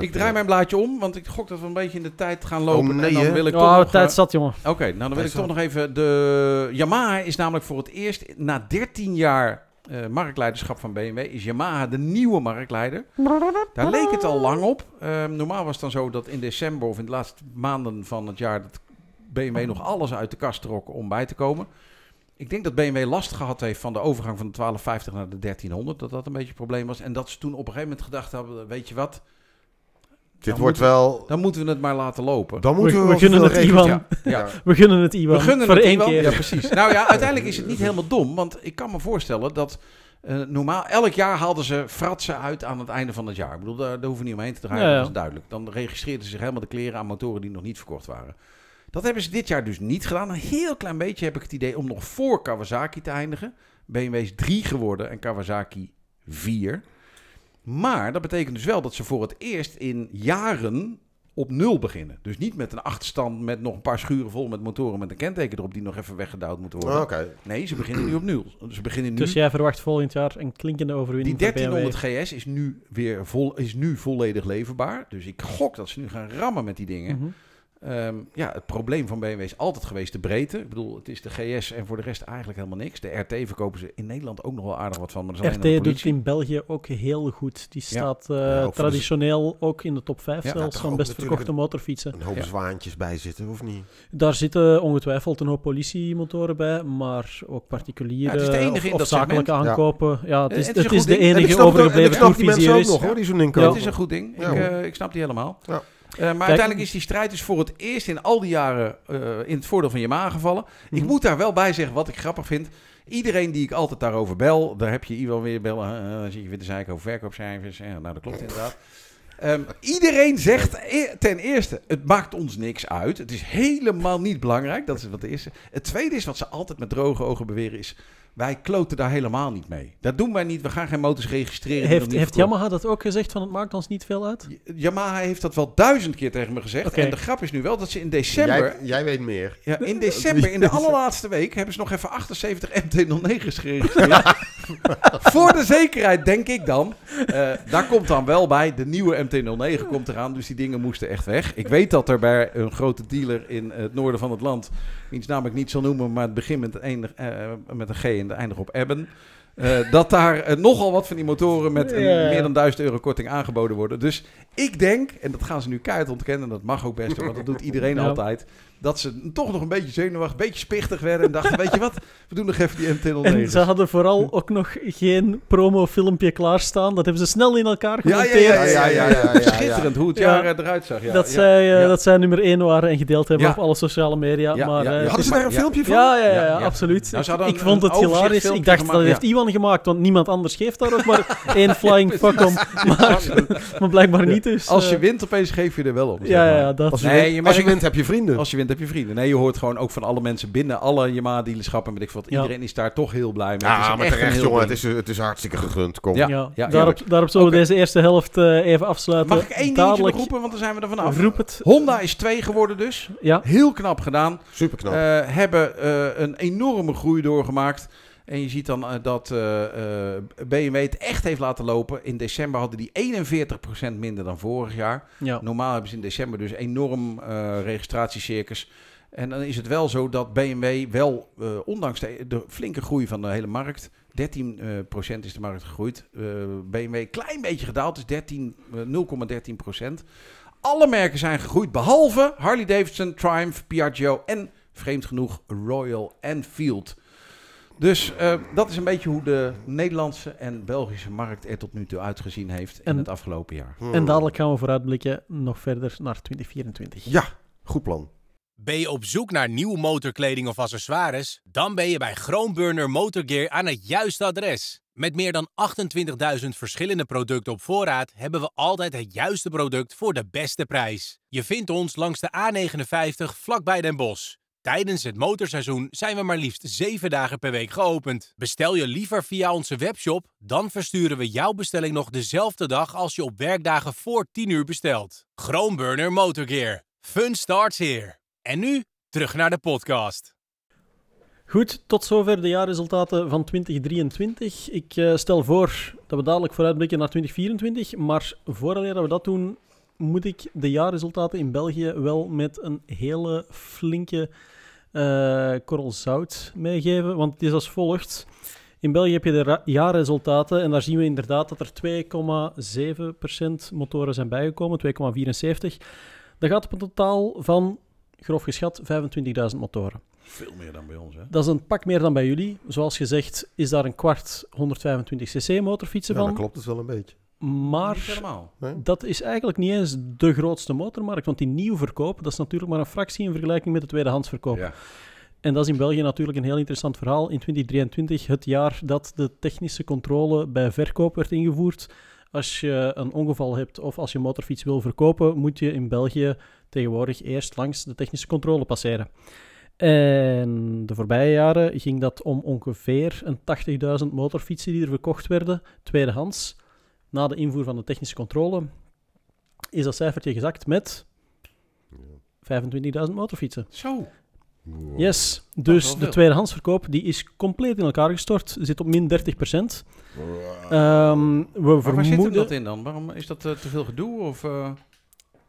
Ik draai mijn blaadje om, want ik gok dat we een beetje in de tijd gaan lopen. Oh, nee, en dan wil ik toch oh, nog, tijd eh, zat, jongen. Oké, nou dan wil ik toch zat. nog even... De Yamaha is namelijk voor het eerst na 13 jaar eh, marktleiderschap van BMW... is Yamaha de nieuwe marktleider. Daar leek het al lang op. Ehm, normaal was het dan zo dat in december of in de laatste maanden van het jaar... dat BMW nog alles uit de kast trok om bij te komen. Ik denk dat BMW last gehad heeft van de overgang van de 1250 naar de 1300. Dat dat een beetje een probleem was. En dat ze toen op een gegeven moment gedacht hebben... weet je wat, Dit Dan wordt moeten wel... dan moeten we het maar laten lopen. Dan moeten we, we wel gunnen het Iwan. Ja, ja. We gunnen het Iwan. We gunnen voor het één Iwan. keer. Ja, precies. Nou ja, uiteindelijk is het niet helemaal dom. Want ik kan me voorstellen dat eh, normaal... Elk jaar haalden ze fratsen uit aan het einde van het jaar. Ik bedoel, daar, daar hoeven we niet omheen te draaien. Ja, ja. Dat is duidelijk. Dan registreerden ze zich helemaal de kleren aan motoren die nog niet verkocht waren. Dat hebben ze dit jaar dus niet gedaan. Een heel klein beetje heb ik het idee om nog voor Kawasaki te eindigen. BMW is 3 geworden en Kawasaki 4. Maar dat betekent dus wel dat ze voor het eerst in jaren op nul beginnen. Dus niet met een achterstand met nog een paar schuren vol met motoren met een kenteken erop die nog even weggedouwd moeten worden. Oké. Nee, ze beginnen nu op nul. Ze beginnen nu. Dus jij verwacht volgend jaar een klinkende die overwinning BMW. 1300 GS is nu weer vol, is nu volledig leverbaar. Dus ik gok dat ze nu gaan rammen met die dingen. Mhm. Ehm, ja, het probleem van BMW is altijd geweest de breedte. Ik bedoel, het is de GS en voor de rest eigenlijk helemaal niks. De RT verkopen ze in Nederland ook nog wel aardig wat van. Maar RT doet het in België ook heel goed. Die staat eh, ook de- traditioneel ook in de top 5 Ja, zelfs van best verkochte motorfietsen. Een hoop Ja. zwaantjes bij zitten, of niet? Daar zitten ongetwijfeld een hoop politiemotoren bij, maar ook particuliere Ja, het is de enige of, in of dat zakelijke segment. aankopen. Ja, het is, het is een is goed de ding. En ik enige overgebleven ik snap die mensen ook tourvizier nog, is. hoor, die zo'n Ja, inkomen. het is een goed ding. Ja, ik, eh, ik snap die helemaal. Ja. Eh, maar uiteindelijk is die strijd dus voor het eerst in al die jaren eh, in het voordeel van Yamaha gevallen. Ik Mhm. moet daar wel bij zeggen wat ik grappig vind. Iedereen die ik altijd daarover bel, daar heb je Iwan weer bellen. eh, dan zit je weer te zeiken over verkoopcijfers. Nou, dat klopt inderdaad. Ehm, iedereen zegt e- ten eerste, het maakt ons niks uit. Het is helemaal niet belangrijk. Dat is wat de eerste. Het tweede is wat ze altijd met droge ogen beweren is... Wij kloten daar helemaal niet mee. Dat doen wij niet. We gaan geen motors registreren. Heeft, Yamaha dat ook gezegd van het maakt ons niet veel uit? Yamaha heeft dat wel duizend keer tegen me gezegd. En de grap is nu wel dat ze in december... Jij, jij weet meer. Ja, in december, in de allerlaatste week, hebben ze nog even 78 MT-09's geregistreerd. Voor de zekerheid, denk ik dan. Eh, daar komt dan wel bij, de nieuwe MT-09 komt eraan, dus die dingen moesten echt weg. Ik weet dat er bij een grote dealer in het noorden van het land, wiens naam ik niet zal noemen, maar het begint met, een, eh, met een G en de eindigt op Ebben. eh, dat daar eh, nogal wat van die motoren met een meer dan 1000 euro korting aangeboden worden. Dus ik denk, en dat gaan ze nu keihard ontkennen, en dat mag ook best, want dat doet iedereen altijd dat ze toch nog een beetje zenuwachtig, een beetje spichtig werden en dachten, weet je wat, we doen nog even die MT-09. En ze hadden vooral ook nog geen promofilmpje klaarstaan. Dat hebben ze snel in elkaar ja, ja, gemonteerd. ja, ja, ja, ja, ja, ja. Schitterend hoe het Ja. jaar eruit zag. Ja, dat, ja, zij, eh, ja. dat zij nummer 1 waren en gedeeld hebben Ja. op alle sociale media. Ja, maar, ja, eh, Hadden ze daar een ja. filmpje van? Ja, ja, ja, Ja, ja. absoluut. Nou, ze ik, vond het hilarisch. Ik dacht, dat heeft ja. Iwan gemaakt, want niemand anders geeft daar ook maar één flying fuck om. Maar, maar blijkbaar niet dus. Als je eh, wint, opeens geef je er wel op. zeg Ja, maar. ja, dat. Als je, Nee, wint, je als je merkt- wint, heb je vrienden. Als je wint, heb je vrienden. Nee, je hoort gewoon ook van alle mensen binnen alle Yamaha-dealerschappen. Met ik wat. Ja. Iedereen is daar toch heel blij mee. Het is ja, maar echt een terecht, jongen. Het is, het is hartstikke gegund. Kom. Ja. Ja, ja, daarop, daarop zullen we deze eerste helft eh, even afsluiten. Mag ik één dingetje roepen, want dan zijn we er vanaf. roep het. Honda is twee geworden dus. Ja, Heel knap gedaan. Super knap. Eh, hebben eh, een enorme groei doorgemaakt. En je ziet dan eh, dat eh, eh, BMW het echt heeft laten lopen. In december hadden die 41% minder dan vorig jaar. Ja. Normaal hebben ze in december dus enorm registratiecircus. En dan is het wel zo dat BMW wel, ondanks de, de flinke groei van de hele markt, 13% eh, procent is de markt gegroeid. Eh, BMW klein beetje gedaald, dus 13, eh, 0,13%. Alle merken zijn gegroeid, behalve Harley Davidson, Triumph, Piaggio en vreemd genoeg Royal Enfield. Dus eh, dat is een beetje hoe de Nederlandse en Belgische markt er tot nu toe uitgezien heeft in En- het afgelopen jaar. Hmm. En dadelijk gaan we vooruitblikken nog verder naar 2024. Ja, goed plan. Ben je op zoek naar nieuwe motorkleding of accessoires? Dan ben je bij Groenburner Motorgear aan het juiste adres. Met meer dan 28.000 verschillende producten op voorraad hebben we altijd het juiste product voor de beste prijs. Je vindt ons langs de A59 vlakbij Den Bosch. Tijdens het motorseizoen zijn we maar liefst 7 dagen per week geopend. Bestel je liever via onze webshop, dan versturen we jouw bestelling nog dezelfde dag als je op werkdagen voor 10 uur bestelt. Groenburner Motorgear. Fun starts here. En nu terug naar de podcast. Goed, tot zover de jaarresultaten van 2023. Ik eh, stel voor dat we dadelijk vooruitblikken naar 2024. Maar voordat we dat doen, moet ik de jaarresultaten in België wel met een hele flinke korrel zout meegeven. Want het is als volgt. In België heb je de jaarresultaten en daar zien we inderdaad dat er 2,7% motoren zijn bijgekomen, 2,74%. Dat gaat op een totaal van, grof geschat, 25.000 motoren. Veel meer dan bij ons, hè? Dat is een pak meer dan bij jullie. Zoals gezegd is daar een kwart 125cc motorfietsen Ja, van. klopt het wel een beetje. Maar dat is eigenlijk niet eens de grootste motormarkt. Want die nieuw verkoop, dat is natuurlijk maar een fractie in vergelijking met de tweedehands verkoop. Ja. En dat is in België natuurlijk een heel interessant verhaal. In 2023, het jaar dat de technische controle bij verkoop werd ingevoerd. Als je een ongeval hebt of als je motorfiets wil verkopen, moet je in België tegenwoordig eerst langs de technische controle passeren. En de voorbije jaren ging dat om ongeveer een 80.000 motorfietsen die er verkocht werden, tweedehands. Na de invoer van de technische controle is dat cijfertje gezakt met 25.000 motorfietsen. Zo. Yes, dus de tweedehandsverkoop die is compleet in elkaar gestort. Zit op min 30% Ehm, we Maar waar zit vermoeden... dat in dan? Waarom is dat eh, te veel gedoe? Of, eh?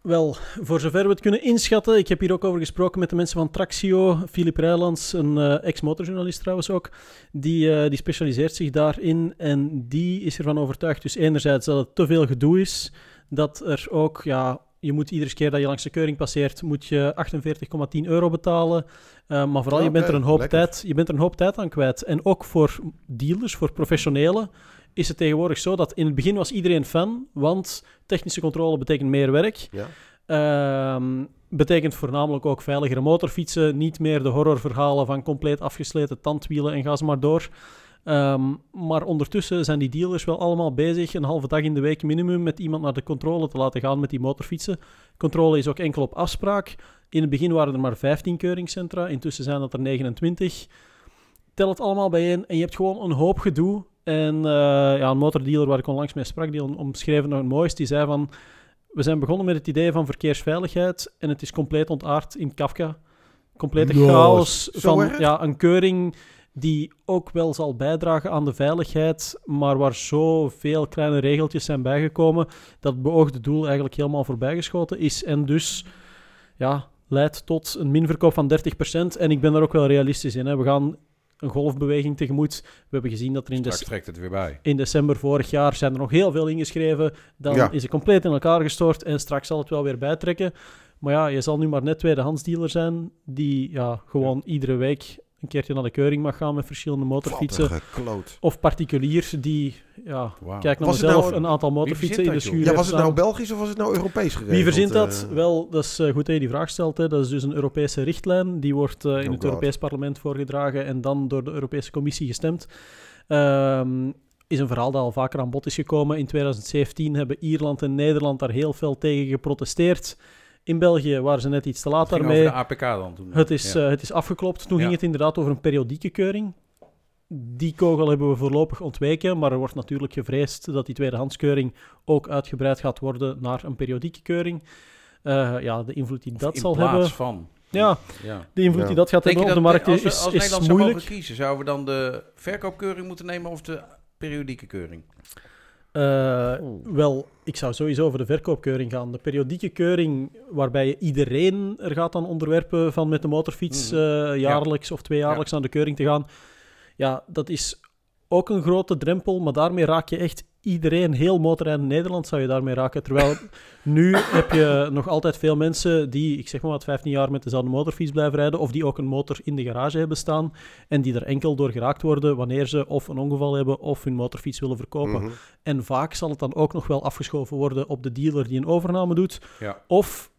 Wel, voor zover we het kunnen inschatten, ik heb hier ook over gesproken met de mensen van Traxio, Filip Rijlands, een eh, ex-motorjournalist trouwens ook, die, eh, die specialiseert zich daarin en die is ervan overtuigd, dus enerzijds dat het te veel gedoe is, dat er ook, ja, je moet iedere keer dat je langs de keuring passeert, moet je 48,10 euro betalen, Eh, maar vooral, je, bent er een hoop lekker. tijd, je bent er een hoop tijd aan kwijt. En ook voor dealers, voor professionelen, is het tegenwoordig zo dat in het begin was iedereen fan, want technische controle betekent meer werk. Ja. Ehm, betekent voornamelijk ook veiligere motorfietsen. Niet meer de horrorverhalen van compleet afgesleten tandwielen en ga ze maar door. Ehm, maar ondertussen zijn die dealers wel allemaal bezig, een halve dag in de week minimum, met iemand naar de controle te laten gaan met die motorfietsen. Controle is ook enkel op afspraak. In het begin waren er maar 15 keuringscentra, intussen zijn dat er 29. Tel het allemaal bijeen en je hebt gewoon een hoop gedoe. En eh, ja, een motordealer waar ik onlangs mee sprak, die omschreef het nog het mooist, die zei van... We zijn begonnen met het idee van verkeersveiligheid en het is compleet ontaard in Kafka. Complete chaos Zo van erg? ja, een keuring die ook wel zal bijdragen aan de veiligheid, maar waar zoveel kleine regeltjes zijn bijgekomen dat het beoogde doel eigenlijk helemaal voorbijgeschoten is. En dus ja, leidt tot een minverkoop van 30%. En ik ben daar ook wel realistisch in. Hè. We gaan een golfbeweging tegemoet. We hebben gezien dat er in, het weer bij. in december vorig jaar zijn er nog heel veel ingeschreven. Dan Ja. is het compleet in elkaar gestort en straks zal het wel weer bijtrekken. Maar ja, je zal nu maar net tweedehandsdealer zijn die ja, gewoon iedere week een keertje naar de keuring mag gaan met verschillende motorfietsen. Of particulier die, ja, kijk naar mezelf, nou- een aantal motorfietsen in de schuur? Ja, was het nou. Belgisch of was het nou Europees geregeld? Wie verzint Eh, dat? Wel, dat is eh, goed dat je die vraag stelt. Hè. Dat is dus een Europese richtlijn. Die wordt eh, in Oh het God. Europees Parlement voorgedragen en dan door de Europese Commissie gestemd. Ehm, is een verhaal dat al vaker aan bod is gekomen. In 2017 hebben Ierland en Nederland daar heel fel tegen geprotesteerd. In België waren ze net iets te laat Het ging daarmee. over de APK dan toen. Het is, Ja. eh, het is afgeklopt. Toen Ja. ging het inderdaad over een periodieke keuring. Die kogel hebben we voorlopig ontweken, maar er wordt natuurlijk gevreesd dat die tweedehandskeuring ook uitgebreid gaat worden naar een periodieke keuring. Eh, ja, de invloed die dat in zal plaats hebben. van. Ja, Ja. de invloed Ja. die dat gaat Denk hebben op de markt als, we- is, als is Nederland zou moeilijk. mogen kiezen, zouden we dan de verkoopkeuring moeten nemen of de periodieke keuring? Eh, wel, ik zou sowieso voor de verkoopkeuring gaan. De periodieke keuring, waarbij je iedereen er gaat aan onderwerpen van met de motorfiets Mhm. eh, jaarlijks of tweejaarlijks aan de keuring te gaan. Ja, dat is ook een grote drempel, maar daarmee raak je echt iedereen, heel motorrijden in Nederland zou je daarmee raken. Terwijl nu heb je nog altijd veel mensen die, ik zeg maar wat, 15 jaar met dezelfde motorfiets blijven rijden, of die ook een motor in de garage hebben staan en die er enkel door geraakt worden wanneer ze of een ongeval hebben of hun motorfiets willen verkopen. Mhm. En vaak zal het dan ook nog wel afgeschoven worden op de dealer die een overname doet. Ja. Of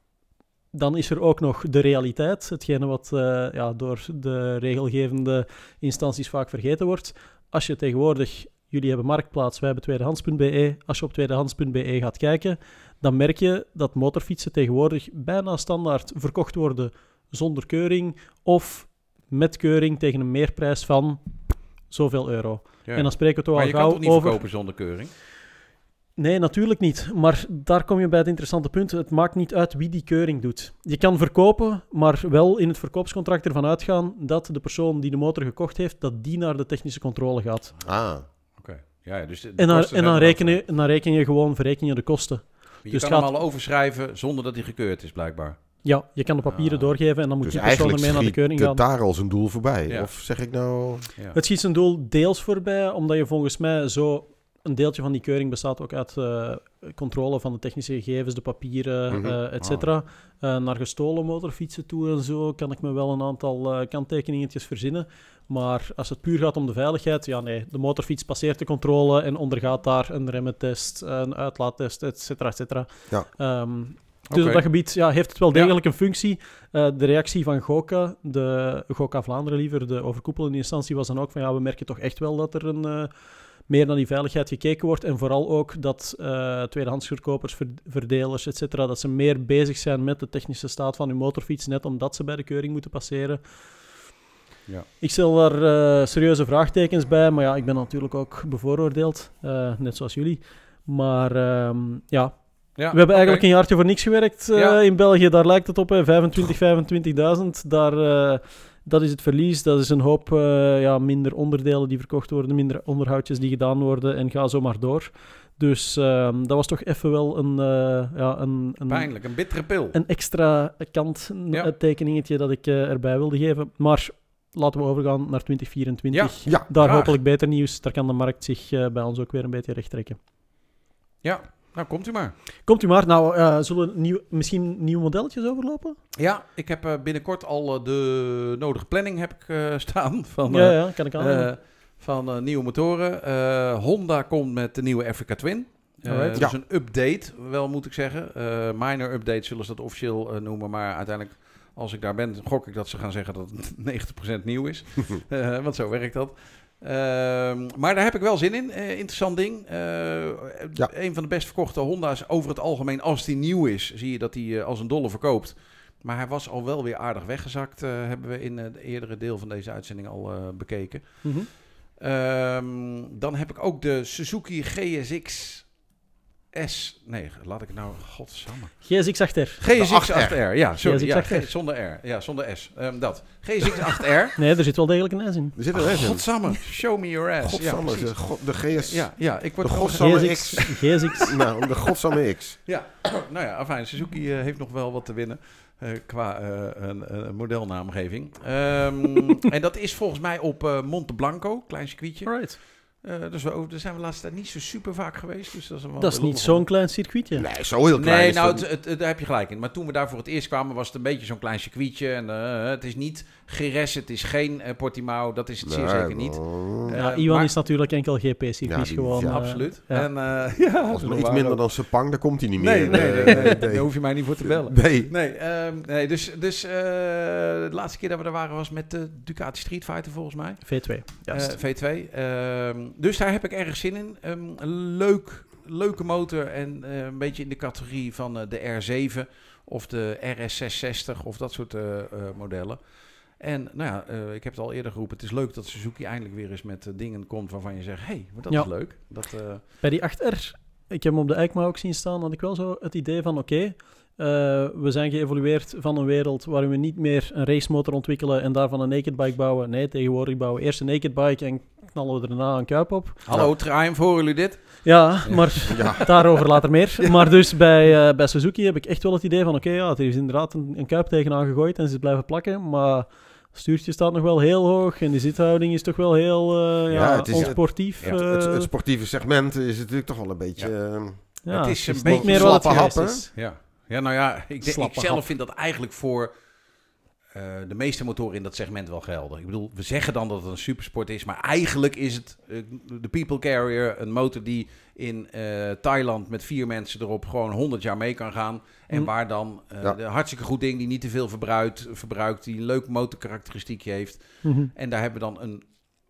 dan is er ook nog de realiteit, hetgene wat eh, ja, door de regelgevende instanties vaak vergeten wordt. Als je tegenwoordig, jullie hebben Marktplaats, wij hebben tweedehands.be. Als je op tweedehands.be gaat kijken, dan merk je dat motorfietsen tegenwoordig bijna standaard verkocht worden zonder keuring of met keuring tegen een meerprijs van zoveel euro. Ja. En dan spreken we toch maar al je kan gauw toch niet over... verkopen zonder keuring? Nee, natuurlijk niet. Maar daar kom je bij het interessante punt. Het maakt niet uit wie die keuring doet. Je kan verkopen, maar wel in het verkoopscontract ervan uitgaan dat de persoon die de motor gekocht heeft, dat die naar de technische controle gaat. Ah. Ja, dus de- de En dan, en dan, reken, je, dan reken je gewoon, verreken je de kosten. Je dus kan gaat- hem al overschrijven zonder dat hij gekeurd is, blijkbaar. Ja, je kan de papieren Ah. doorgeven en dan moet dus die persoon eigenlijk ermee naar de keuring het gaan. daar al zijn doel voorbij. Ja. Of zeg ik nou... Ja. Het schiet zijn doel deels voorbij, omdat je volgens mij zo... Een deeltje van die keuring bestaat ook uit eh, controle van de technische gegevens, de papieren, eh, et cetera. Eh, naar gestolen motorfietsen toe en zo kan ik me wel een aantal eh, kanttekeningetjes verzinnen. Maar als het puur gaat om de veiligheid, ja nee, de motorfiets passeert de controle en ondergaat daar een remmetest, een uitlaattest, et cetera, et cetera. Ja. Ehm, dus op dat gebied ja, heeft het wel Ja. degelijk een functie. Eh, de reactie van Goka, de Goka Vlaanderen liever, de overkoepelende instantie, was dan ook van ja, we merken toch echt wel dat er een, eh, meer naar die veiligheid gekeken wordt. En vooral ook dat eh tweedehandsverkopers, ver- verdelers, et cetera, dat ze meer bezig zijn met de technische staat van hun motorfiets, net omdat ze bij de keuring moeten passeren. Ja. Ik stel daar eh, serieuze vraagtekens bij, maar ja, ik ben natuurlijk ook bevooroordeeld, eh, net zoals jullie. Maar ehm, ja, Ja, we hebben eigenlijk een jaartje voor niks gewerkt eh, Ja. in België. Daar lijkt het op, hè. 25, 25.000. Daar, eh, dat is het verlies. Dat is een hoop eh, ja, minder onderdelen die verkocht worden, minder onderhoudjes die gedaan worden en ga zo maar door. Dus ehm, dat was toch even wel een, eh, ja, een, een, Pijnlijk, een bittere pil. een extra kant, een Ja. tekeningetje dat ik eh, erbij wilde geven. Maar laten we overgaan naar 2024. Ja, Daar graag. hopelijk beter nieuws. Daar kan de markt zich eh, bij ons ook weer een beetje recht trekken. Ja, nou komt u maar. Komt u maar. Nou, eh, zullen we nieuw, misschien nieuwe modelletjes overlopen? Ja, ik heb eh, binnenkort al de nodige planning heb ik, eh, staan van, ja, eh, ja, kan ik aan. eh, van eh, nieuwe motoren. Eh, Honda komt met de nieuwe Africa Twin. Alright. dus Ja. een update, wel moet ik zeggen. Eh minor update zullen ze dat officieel eh, noemen. Maar uiteindelijk, als ik daar ben, gok ik dat ze gaan zeggen dat het 90% nieuw is. Eh, want zo werkt dat. Ehm, maar daar heb ik wel zin in. Eh, interessant ding. Eh, Ja. Een van de best verkochte Honda's over het algemeen, als die nieuw is, zie je dat hij eh, als een dolle verkoopt. Maar hij was al wel weer aardig weggezakt, hebben we in het eerdere deel van deze uitzending al bekeken. Mhm. Ehm, dan heb ik ook de Suzuki GSX S. Nee, laat ik het nou. Godsamme. GSX 8R. GSX 8R. 8R. Ja, sorry. Ja, 8R. G- zonder R. Ja, zonder S. Ehm, dat. GSX 8R. Nee, er zit wel degelijk een S in. er zit er eens in. Godsamme. Show me your ass. Godsamme, ja, de, precies. god- de GS... Ja, ja, ik word De godsamme GSX. GSX. Nou, de godsamme X. Ja, nou ja, afijn. Suzuki eh, heeft nog wel wat te winnen eh, qua eh, een, een modelnaamgeving. Ehm, en dat is volgens mij op eh, Monte Blanco, klein circuitje. Alright. Eh, dus we, daar zijn we de laatste tijd niet zo super vaak geweest. Dus dat is, wel Dat is niet zo'n klein circuitje. Nee, zo heel klein Nee, is nou, het- het- daar heb je gelijk in. Maar toen we daar voor het eerst kwamen, was het een beetje zo'n klein circuitje. En eh, het is niet Gires, het is geen eh, Portimao. Dat is het zeer zeker niet. Eh, Ja, Iwan maar- is natuurlijk enkel GP-circuits gewoon. ja, eh, Absoluut. ja. En, eh, ja, Als nog iets minder dan Sepang, dan komt hij niet meer. nee, nee, nee, daar hoef je mij niet voor te bellen. Nee. Nee, ehm, nee dus, dus eh, de laatste keer dat we er waren was met de Ducati Street Fighter volgens mij. V2. Juist. Eh, V2. Ehm, dus daar heb ik erg zin in. Ehm, leuk, leuke motor en eh, een beetje in de categorie van eh, de R7 of de RS660 of dat soort eh, eh, modellen. En nou ja, eh, ik heb het al eerder geroepen. Het is leuk dat Suzuki eindelijk weer eens met eh, dingen komt waarvan je zegt... hé, hey, maar dat Ja. is leuk. Dat, eh, Bij die 8R, ik heb hem op de EICMA ook zien staan, had ik wel zo het idee van, oké, eh, we zijn geëvolueerd van een wereld waarin we niet meer een racemotor ontwikkelen en daarvan een naked bike bouwen. Nee, tegenwoordig bouwen we eerst een naked bike en knallen we daarna een kuip op. Hallo, Triumph, horen jullie dit? Ja, maar Ja. daarover later meer. Maar dus bij, eh, bij Suzuki heb ik echt wel het idee van, oké, ja, er is inderdaad een, een kuip tegenaan gegooid en ze blijven plakken, maar stuurtje staat nog wel heel hoog en de zithouding is toch wel heel eh, ja, Ja, het is- onsportief. Ja, Het, eh, het sportieve segment is natuurlijk toch wel een beetje... eh, ja, het is een beetje meer wat het slappe happen. is. Ja, ja nou ja, ik, denk- ik zelf vind dat eigenlijk voor eh, de meeste motoren in dat segment wel gelden. Ik bedoel, we zeggen dan dat het een supersport is, maar eigenlijk is het eh, de People Carrier, een motor die in eh, Thailand met vier mensen erop gewoon 100 jaar mee kan gaan. En Mm. waar dan eh Ja. de hartstikke goed ding die niet te veel verbruikt, verbruikt die een leuk motorkarakteristiekje heeft. Mhm. En daar hebben we dan een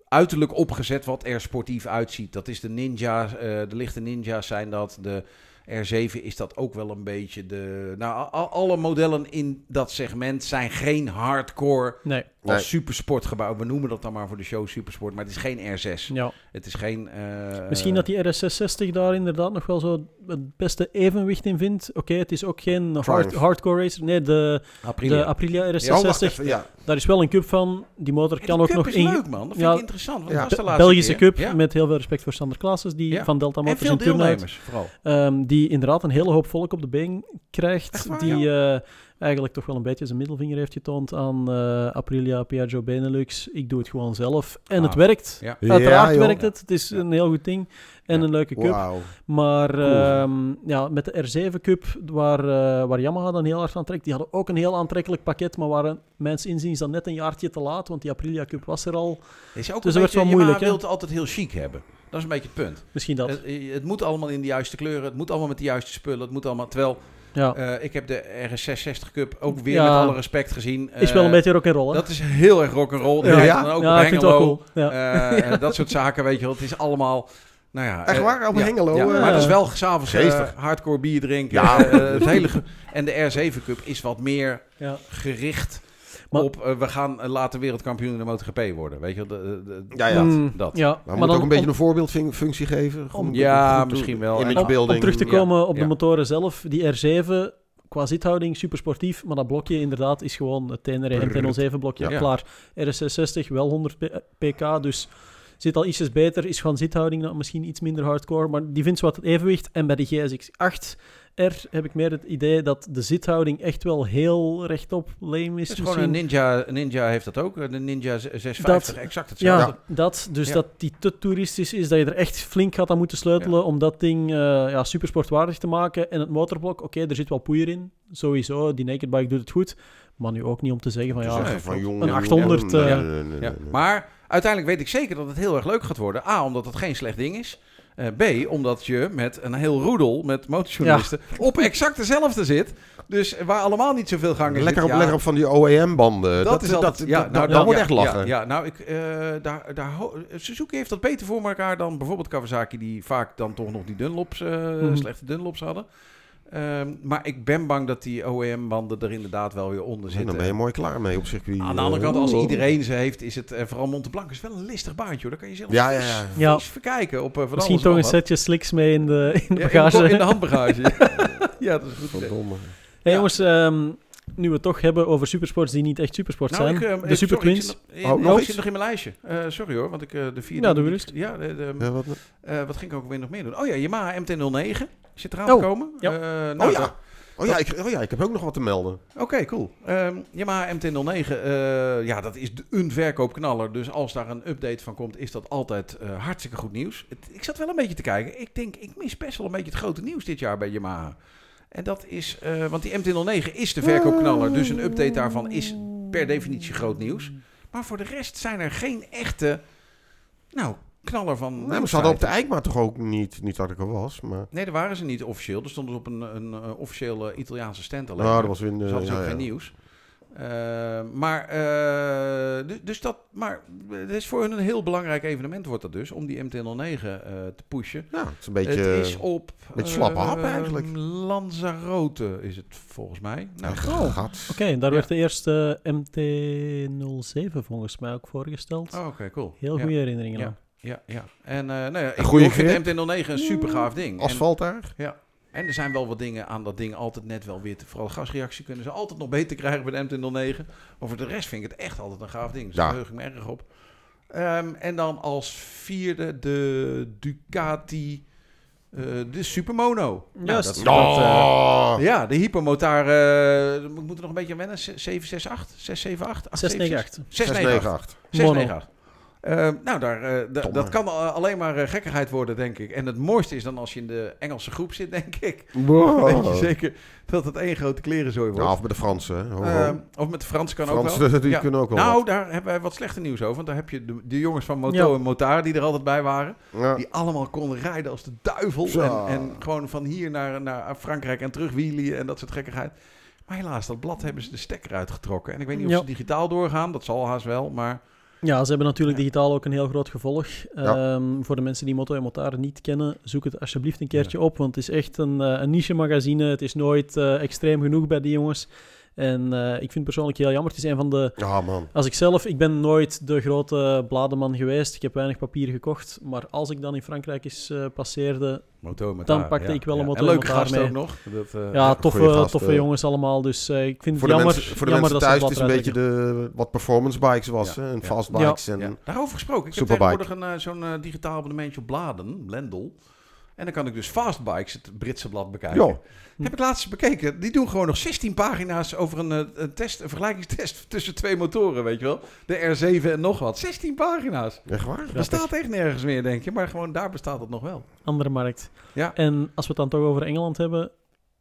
uiterlijk opgezet wat er sportief uitziet. Dat is de Ninja, eh, de lichte Ninja's zijn dat. De R7 is dat ook wel een beetje. De, nou, alle modellen in dat segment zijn geen hardcore Nee, als Nee. supersport gebouwd. We noemen dat dan maar voor de show supersport, maar het is geen R6. ja. Het is geen... eh, Misschien dat die RS660 daar inderdaad nog wel zo het beste evenwicht in vindt. Oké, het is ook geen hard, hardcore racer. Nee, de, Aprilia. de Aprilia oh, wacht RS660, even, ja. daar is wel een cup van. Die motor kan die ook nog is in... leuk, man. Dat vind Ja. ik interessant. want Ja. dat was de Belgische keer. cup, Ja. met heel veel respect voor Sander Klaasens, die Ja. van Delta En Motors veel in Turnhout. deelnemers, vooral. Ehm, die inderdaad een hele hoop volk op de been krijgt. Echt waar, die eh, eigenlijk toch wel een beetje zijn middelvinger heeft getoond aan eh, Aprilia, Piaggio, Benelux. Ik doe het gewoon zelf. En Ah, het werkt. Ja. Uiteraard Ja, werkt het. Het is Ja. een heel goed ding. En Ja. een leuke cup. Maar Cool. ehm, ja, met de R7 Cup, waar, eh, waar Yamaha dan heel hard aan trekt, die hadden ook een heel aantrekkelijk pakket, maar waren mijns inziens dan net een jaartje te laat, want die Aprilia Cup was er al. Is ook Dus een dat werd beetje, wel moeilijk, hè? wil het altijd heel chic hebben. Dat is een beetje het punt. Misschien dat. Het, het moet allemaal in de juiste kleuren. Het moet allemaal met de juiste spullen. Het moet allemaal... Terwijl, ja. eh, ik heb de RS660 Cup ook weer Ja. met alle respect gezien. is wel een Eh, beetje rock'n'roll, hè? Dat is heel erg rock'n'roll. Ja. Ja? dan ook ja, op ik vind het wel Hengelo. cool. Ja. Eh, dat soort zaken, weet je wel. Het is allemaal... Nou ja, Echt waar? Op ja, Hengelo? Ja, maar dat is wel s'avonds uh, hardcore bier drinken. Ja. Eh, het hele ge- en de R7 Cup is wat meer Ja. gericht Maar- op... eh, we gaan eh, later wereldkampioen in de MotoGP worden. Weet je wel? De, de- de- Ja, ja. Mm, dat. ja. Maar moeten dan ook een beetje om- een voorbeeldfunctie geven. Ja, goed- misschien wel. Image En- om, terug te ja. komen op de motoren zelf, die R7 qua zithouding super sportief, maar dat blokje inderdaad is gewoon het Tenere MT-07 blokje. Ja. Klaar, RS660 wel 100 p- pk, dus zit al ietsjes beter, is gewoon zithouding nou, misschien iets minder hardcore, maar die vindt wat het evenwicht. En bij de GSX-8R heb ik meer het idee dat de zithouding echt wel heel rechtop lame is. Het is gewoon een. Ninja. Een Ninja heeft dat ook. De Ninja 650. exact Ja, hetzelfde. dat. Dus Ja. dat die te toeristisch is, dat je er echt flink gaat aan moeten sleutelen om dat ding eh ja, supersportwaardig te maken. En het motorblok, oké, er zit wel poeier in. Sowieso, die naked bike doet het goed. Maar nu ook niet om te zeggen van ja, zeggen van, jongen, een jongen, 800, nee, eh, nee, nee, nee, Ja. nee. Maar uiteindelijk weet ik zeker dat het heel erg leuk gaat worden. A, omdat het geen slecht ding is. Eh, B, omdat je met een heel roedel met motorjournalisten op exact dezelfde zit. Dus waar allemaal niet zoveel gangen Lekker op, zitten. Ja, lekker op van die OEM-banden. Dat, is altijd, ja, nou, dat dat wordt ja, echt lachen. Ja, ja, nou, ik, eh, daar, daar, Suzuki heeft dat beter voor elkaar dan bijvoorbeeld Kawasaki, die vaak dan toch nog die Dunlops, eh, Mhm. slechte Dunlops hadden. Ehm, maar ik ben bang dat die OEM-banden er inderdaad wel weer onder En zitten. dan ben je mooi klaar mee op circuit. Aan de andere eh, kant, als oh. iedereen ze heeft, is het, en vooral Monteblanc, is wel een listig baantje hoor. Daar kan je zelf Ja, ja, vies- ja. Verkijken op eh, van misschien toch en een setje slicks mee in de, in de Ja, bagage. in, de, in de handbagage. ja, dat is goed. Verdomme. Hey, Ja. jongens, ehm, nu we het toch hebben over supersports die niet echt supersport Nou, zijn. ik, eh, de ik- Super sorry, ik Twins. zit nog- Oh, eh, nog nog iets? zit nog in mijn lijstje. Eh, sorry hoor, want ik eh, de vierde... Ja, doe gerust. Ja, de, de, Ja, wat, eh, wat ging ik ook weer nog meer doen? Oh ja, Yamaha MT-09 zit eraan Oh, te komen. ja. Eh, nou, oh, ja. dat- Oh, ja, ik, oh ja, ik heb ook nog wat te melden. Oké, cool. Ehm Yamaha MT-09, eh, ja, dat is de- een verkoopknaller. Dus als daar een update van komt, is dat altijd eh, hartstikke goed nieuws. Het- ik zat wel een beetje te kijken. Ik denk, ik mis best wel een beetje het grote nieuws dit jaar bij Yamaha. En dat is, eh, want die MT-09 is de verkoopknaller. Dus een update daarvan is per definitie groot nieuws. Maar voor de rest zijn er geen echte, nou, knaller van Nee, maar ze hadden op de. Eikma toch ook niet, niet dat ik er was. Maar, Nee, daar waren ze niet officieel. Er stonden ze op een, een, eh, officiële Italiaanse stand alleen. nou, dat was in de... Dus ja, ook ja. geen nieuws. Eh, maar, eh, du- dus dat, maar het is voor hun een heel belangrijk evenement wordt dat dus, om die MT-09 eh, te pushen. Ja, het is een beetje... het is op... beetje slappe hap eigenlijk. Lanzarote is het volgens mij. Nou, Nou, Oh. Oké, daar Ja. werd de eerste MT-07 volgens mij ook voorgesteld. oh, oké, cool. Heel Ja, goede herinneringen Ja. aan. Ja, ja. En eh nou ja, ik, goede ik vind grip. de MT-09 een super gaaf ding. Asfalt daar? Ja, En er zijn wel wat dingen aan dat ding altijd net wel wit. Vooral de gasreactie kunnen ze altijd nog beter krijgen bij de M209. Maar voor de rest vind ik het echt altijd een gaaf ding. Dus Ja. daar heug ik me erg op. Ehm, en dan als vierde de Ducati, eh, de Supermono. Nou, Juist. dat, dat, eh, Oh. ja, de hypermotaar. eh we moeten nog een beetje aan wennen. 768, 678, 698. 698. 698. 698. Eh, nou, daar, eh, dat kan al- alleen maar eh, gekkigheid worden, denk ik. En het mooiste is dan als je in de Engelse groep zit, denk ik. Wow. Weet je zeker dat het één grote klerenzooi wordt. Nou, of met de Fransen. Ehm, of met de Frans kan ook Fransen, wel. die Ja. kunnen ook wel Nou, wat. daar hebben wij wat slechte nieuws over. Want daar heb je de, de jongens van Moto Ja. en Motar die er altijd bij waren. Ja. Die allemaal konden rijden als de duivel. En, en gewoon van hier naar, naar Frankrijk en terug wielen en dat soort gekkigheid. Maar helaas, dat blad hebben ze de stekker uitgetrokken. En ik weet niet of Ja. ze digitaal doorgaan. Dat zal haast wel, maar... Ja, ze hebben natuurlijk digitaal ook een heel groot gevolg. Ja. Ehm, voor de mensen die Moto en Motar niet kennen, zoek het alsjeblieft een keertje op, want het is echt een, eh, een niche magazine. Het is nooit eh, extreem genoeg bij die jongens. En eh, ik vind het persoonlijk heel jammer. Het is een van de... Ja, man. Als ik zelf, ik ben nooit de grote blademan geweest. Ik heb weinig papier gekocht. Maar als ik dan in Frankrijk eens eh, passeerde, Moto met Dan haar, pakte ja. ik wel een Ja. Moto En en leuke gasten mee. ook nog. Dat, eh, ja, toffe, gasten. toffe jongens allemaal. Dus eh, ik vind Voor het de, jammer, mensen, voor de jammer mensen thuis, het is een beetje de, wat performance bikes was. Ja, hè, En ja. fast. En, Ja, daarover gesproken. Ik Superbike. heb tegenwoordig een, zo'n digitaal abonnementje op Bladen, Blendel. En dan kan ik dus Fastbikes, het Britse blad, bekijken. Heb ik laatst bekeken. Die doen gewoon nog 16 pagina's over een, eh, een, test, een vergelijkingstest tussen twee motoren, weet je wel. De R7 en nog wat. 16 pagina's. Echt waar? Dat bestaat echt nergens meer, denk je. Maar gewoon daar bestaat het nog wel. Andere markt. Ja. En als we het dan toch over Engeland hebben,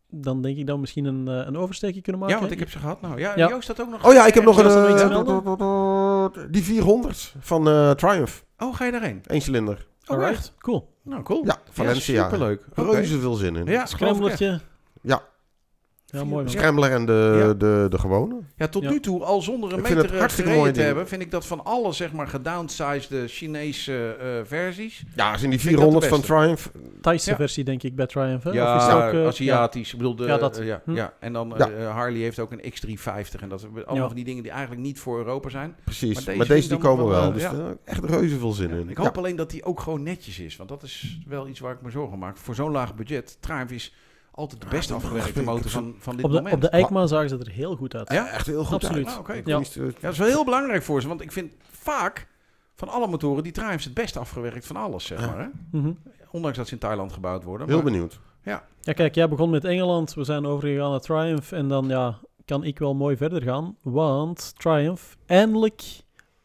dan denk ik dat we misschien een, eh, een oversteekje kunnen maken. Ja, want ik heb ze gehad. Nou, ja, Ja. Joost had ook nog... Oh ja, ik heb nog een... Eh, die 400 van eh, Triumph. Oh, ga je daarheen? Eén cilinder. Oh, echt? Alright, cool. Nou, cool. Ja, Valencia. superleuk. Reuze veel zin in. Ja. Scramblertje. Ja. Ja, mooi. Scrambler en de, Ja. de, de gewone. Ja, tot Ja. nu toe, al zonder een Ik meter eh, hartstikke gereden mooie te hebben, vind ik dat van alle, zeg maar, gedownsized Chinese eh, versies. Ja, zijn die Vind ik dat de 400 van. Triumph. Thaise Ja. versie denk ik bij Triumph. Hè? Ja, of is het ook, eh, Aziatisch. Ik bedoel, de, Ja, dat. eh, ja, Hm. ja. En dan Ja. eh, Harley heeft ook een X350. En dat zijn allemaal Ja. van die dingen die eigenlijk niet voor Europa zijn. Precies. Maar deze Maar die komen wel, wel. eh, Dus ja. er echt reuze veel zin in. Ik hoop alleen dat die ook gewoon netjes is. Want dat is wel iets waar ik me zorgen om maak. Voor zo'n laag budget. Triumph is altijd de Ja, best dat afgewerkte motor van, van dit op, de, moment. op de Eikma zagen ze er heel goed uit. Ja? echt heel goed Absoluut. uit. Ah, oké. Ik Ja. Ja, dat is wel heel belangrijk voor ze. Want ik vind vaak van alle motoren die Triumph is het best afgewerkt van alles, zeg Ja. maar. Hè? Mhm. Ondanks dat ze in Thailand gebouwd worden. Heel maar- benieuwd. Ja, kijk, jij begon met Engeland. We zijn overgegaan naar Triumph. En dan ja, kan ik wel mooi verder gaan. Want Triumph, eindelijk,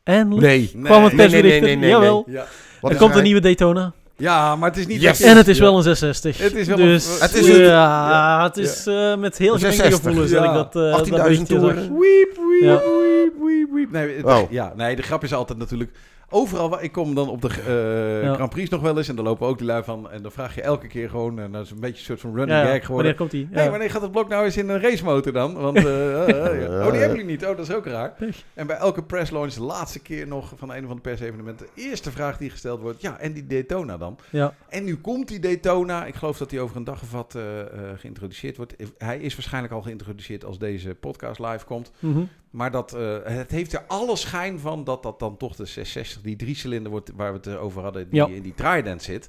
eindelijk Nee. kwam het Nee, nee, persbericht. nee, nee, nee, Jawel, Ja. Er komt een nieuwe Daytona. Ja, maar het is niet... Yes. En het is Ja. wel een 660. Het is wel dus, een- Het is ja, een- het is eh, met heel gemengde 660. gevoelens Ja. dat ik dat, eh, dat 18.000 berichtje zag. toeren. Wiep, wiep, Ja. wiep, wiep, wiep. Nee, het- ja, nee, de grap is altijd natuurlijk... Overal, waar ik kom dan op de eh, Ja. Grand Prix nog wel eens. En dan lopen ook die lui van... En dan vraag je elke keer gewoon... En dat is een beetje een soort van running Ja, gag geworden. Wanneer komt die? Nee, wanneer gaat het blok nou eens in een racemotor dan? Want, eh, eh, eh. Oh, die hebben jullie niet. Oh, dat is ook raar. En bij elke press launch, de laatste keer nog van een of andere persevenementen, de eerste vraag die gesteld wordt, ja, en die Daytona dan? Ja. En nu komt die Daytona. Ik geloof dat die over een dag of wat eh, eh, geïntroduceerd wordt. Hij is waarschijnlijk al geïntroduceerd als deze podcast live komt. Mhm. Maar dat, eh, het heeft er alle schijn van dat dat dan toch de 660, die driecilinder wordt waar we het over hadden, die Ja. in die Trident zit.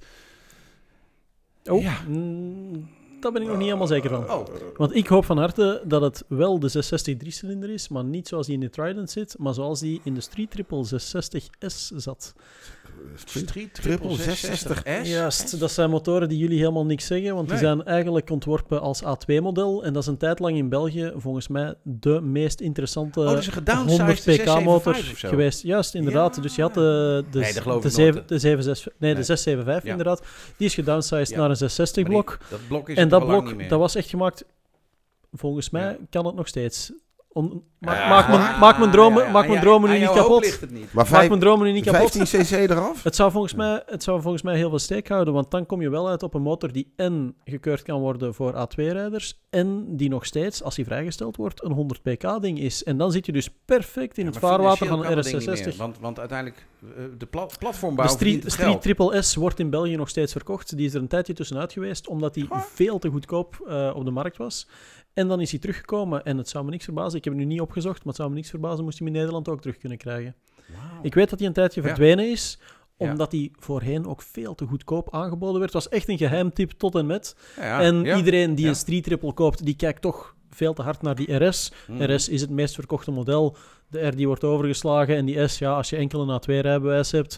Oh, Ja. mm, daar ben ik nog niet helemaal zeker van. Oh, Want ik hoop van harte dat het wel de 660 driecilinder is, maar niet zoals die in de Trident zit, maar zoals die in de Street Triple 660S zat. Street Triple Triple 660S. Juist, dat zijn motoren die jullie helemaal niks zeggen, want die Nee. zijn eigenlijk ontworpen als A2-model. En dat is een tijd lang in België volgens mij de meest interessante Oh, dus een gedownsized 100 pk-motor 675 of zo. geweest. Juist, inderdaad. Ja. Dus je had de, de, Nee, dat geloof de, ik zeven- nooit, de, 76 nee, de Nee. 675 Ja. inderdaad. Die is gedownsized Ja. naar een 660-blok. Maar die- dat blok is En dat blok, dat was echt gemaakt... Volgens mij kan het nog steeds. On- ma- Ja. maak, mijn, maak mijn dromen, Ja, ja, maak aan mijn jou- dromen nu niet kapot. ligt het niet. Maar Maak mijn dromen nu niet kapot. 15 cc eraf? Het zou, volgens mij, het zou volgens mij heel veel steek houden, want dan kom je wel uit op een motor die en gekeurd kan worden voor A2-rijders en die nog steeds, als die vrijgesteld wordt, een 100 pk-ding is. En dan zit je dus perfect in Ja, het vaarwater van een dat ding niet meer, RS660. Want, want uiteindelijk, eh, de pla platformbouw De Street, Street. Triple S wordt in België nog steeds verkocht. Die is er een tijdje tussenuit geweest, omdat die veel te goedkoop eh, op de markt was. En dan is hij teruggekomen en het zou me niks verbazen. Ik heb het nu niet opgezocht, maar het zou me niks verbazen moest hij hem in Nederland ook terug kunnen krijgen. Ik weet dat hij een tijdje Ja. verdwenen is, Ja. omdat die voorheen ook veel te goedkoop aangeboden werd. Het was echt een geheimtip tot en met. Ja, en iedereen die een Street Triple koopt, die kijkt toch veel te hard naar die RS. Mhm. RS is het meest verkochte model. De R die wordt overgeslagen en die S, ja, als je enkel een A2 rijbewijs hebt.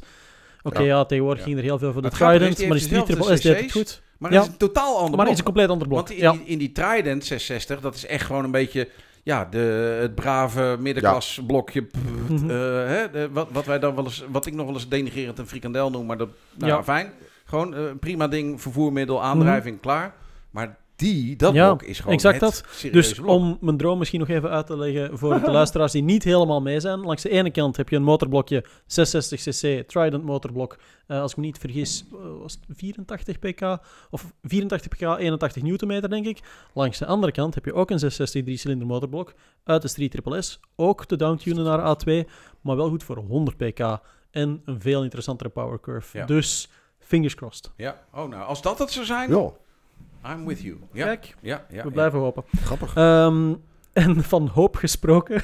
Oké, Ja. ja. tegenwoordig ging er heel veel voor de Trident, maar die Street Triple S deed het goed. Maar Ja. het is een totaal ander Maar blok. het is een compleet ander blok. Want in, ja. die, in die Trident 660, dat is echt gewoon een beetje ja, de, het brave middenklas blokje. pff, Mhm. eh, hè, de- wat, wat, wij dan wel eens, wat ik nog wel eens denigrerend een frikandel noem, maar dat, nou, Ja. fijn. Gewoon een prima ding, vervoermiddel, aandrijving, klaar. Maar die, dat. Ja, blok is gewoon exact dat. Dus blok. om mijn droom misschien nog even uit te leggen voor de luisteraars die niet helemaal mee zijn. Langs de ene kant heb je een motorblokje 660cc Trident motorblok. Eh, als ik me niet vergis, eh, was het 84 pk of 84 pk, 81 newtonmeter denk ik. Langs de andere kant heb je ook een 660 drie-cilinder motorblook uit de Street Triple S. Ook te downtunen naar A2, maar wel goed voor 100 pk en een veel interessantere power curve. Ja. Dus fingers crossed. Ja, oh nou, als dat het zou zijn, Ja, I'm with you. Ja, Kijk, ja, ja, we ja. blijven hopen. grappig. Ehm, en van hoop gesproken.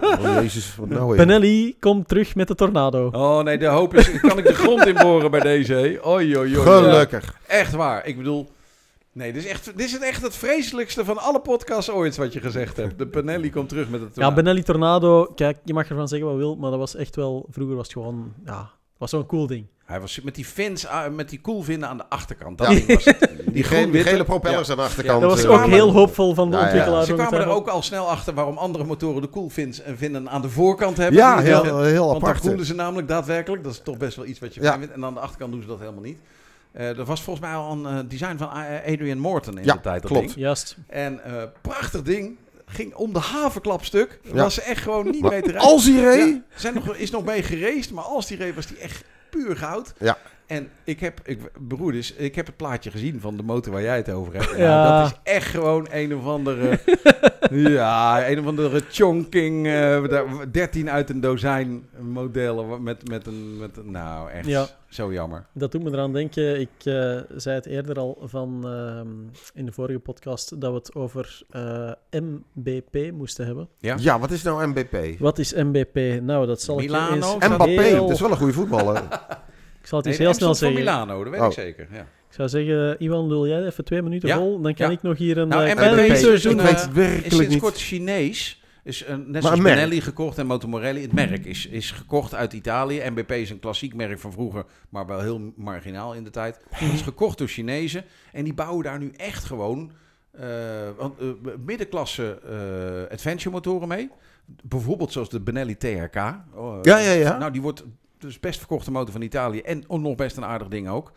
Oh, jezus, wat nou weer? Benelli komt terug met de tornado. Oh nee, de hoop is, kan ik de grond inboren bij deze. Oei, oei, oei. Gelukkig. Echt waar. Ik bedoel, nee, dit is, echt, dit is echt het vreselijkste van alle podcasts ooit wat je gezegd hebt. De Panelli komt terug met het. Ja, Benelli Tornado, kijk, je mag ervan zeggen wat je wilt, maar dat was echt wel... Vroeger was het gewoon, ja, was zo'n cool ding. Hij was met die fins, ah, met die koelvinnen aan de achterkant. Dat Ja. ding was het. Die, gele, die gele propellers aan de achterkant. Dat was ook heel hoopvol van de Ja, ja. ontwikkelaar. Ze kwamen er ook al snel achter waarom andere motoren de koelvins en vinnen aan de voorkant hebben. Ja, heel, heel Want dat apart. voelen ze namelijk daadwerkelijk. Dat is toch best wel iets wat je Ja. vindt. En aan de achterkant doen ze dat helemaal niet. Eh er was volgens mij al een eh, design van Adrian Morton in Ja, de tijd. Dat klopt. Juist. En eh, prachtig ding. Ging om de havenklapstuk. Ja. Was ze echt gewoon niet Maar mee te rijden. Als hij reed, Ja, zijn nog, is nog mee geraced, maar als die reed was die echt puur goud. Ja. En ik heb, ik, broeders, ik heb het plaatje gezien van de motor waar jij het over hebt. Ja. Dat is echt gewoon een of andere, ja, een of andere chonking, eh, daar- 13 uit een dozijn modellen met, met een, met een, nou echt Ja. zo jammer. Dat doet me eraan denken. Ik eh, zei het eerder al van ehm, in de vorige podcast dat we het over eh, MBP moesten hebben. Ja? ja, wat is nou MBP? Wat is MBP? Nou, dat zal Milano, ik je eens En Mbappé, heel- dat is wel een goede voetballer. Ik zal het eens Nee, heel snel zeggen. van Milano, dat weet Oh. ik zeker. Ja. Ik zou zeggen, Iwan, wil jij even twee minuten Ja, vol? Dan kan ja. ik nog hier een Nou, eh, MBP kleine is een, ik weet eh, het is werkelijk sinds niet. kort Chinees. Is een, net Maar zoals. Benelli gekocht en Moto Morelli. Het merk is, is gekocht uit Italië. MBP is een klassiek merk van vroeger, maar wel heel marginaal in de tijd. Het is gekocht door Chinezen. En die bouwen daar nu echt gewoon eh, eh, middenklasse eh, adventure motoren mee. Bijvoorbeeld zoals de Benelli TRK. Oh, Ja, ja, ja. Nou, die wordt dus best verkochte motor van Italië. En nog best een aardig ding ook.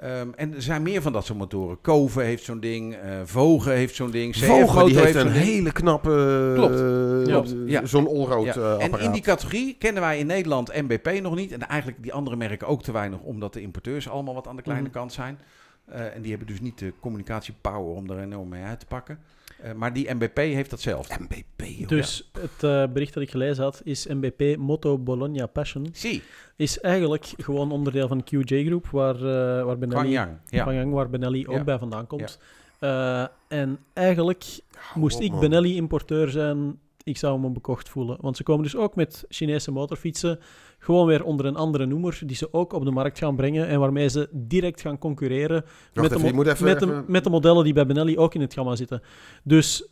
Ehm, en er zijn meer van dat soort motoren. Kove heeft zo'n ding. eh Vogen heeft zo'n ding. CF die heeft een hele knappe... Klopt. eh, Klopt, ja. Zo'n allroad Ja. eh, en in die categorie kennen wij in Nederland MBP nog niet. En eigenlijk die andere merken ook te weinig, omdat de importeurs allemaal wat aan de kleine Mhm. kant zijn. En die hebben dus niet de communicatiepower om er enorm mee uit te pakken. Eh, maar die MBP heeft dat zelf. MBP, joh. Dus het eh, bericht dat ik gelezen had is MBP Moto Bologna Passion. Zie, Is eigenlijk gewoon onderdeel van de QJ Groep, waar, eh waar Benelli, Kwang Ja. Kwang waar Benelli ook Ja. bij vandaan komt. Eh, en eigenlijk moest ik. Benelli-importeur zijn, ik zou me bekocht voelen. Want ze komen dus ook met Chinese motorfietsen, gewoon weer onder een andere noemer, die ze ook op de markt gaan brengen en waarmee ze direct gaan concurreren met, de, even, mo- je moet even... met, de, even- met de modellen die bij Benelli ook in het gamma zitten. Dus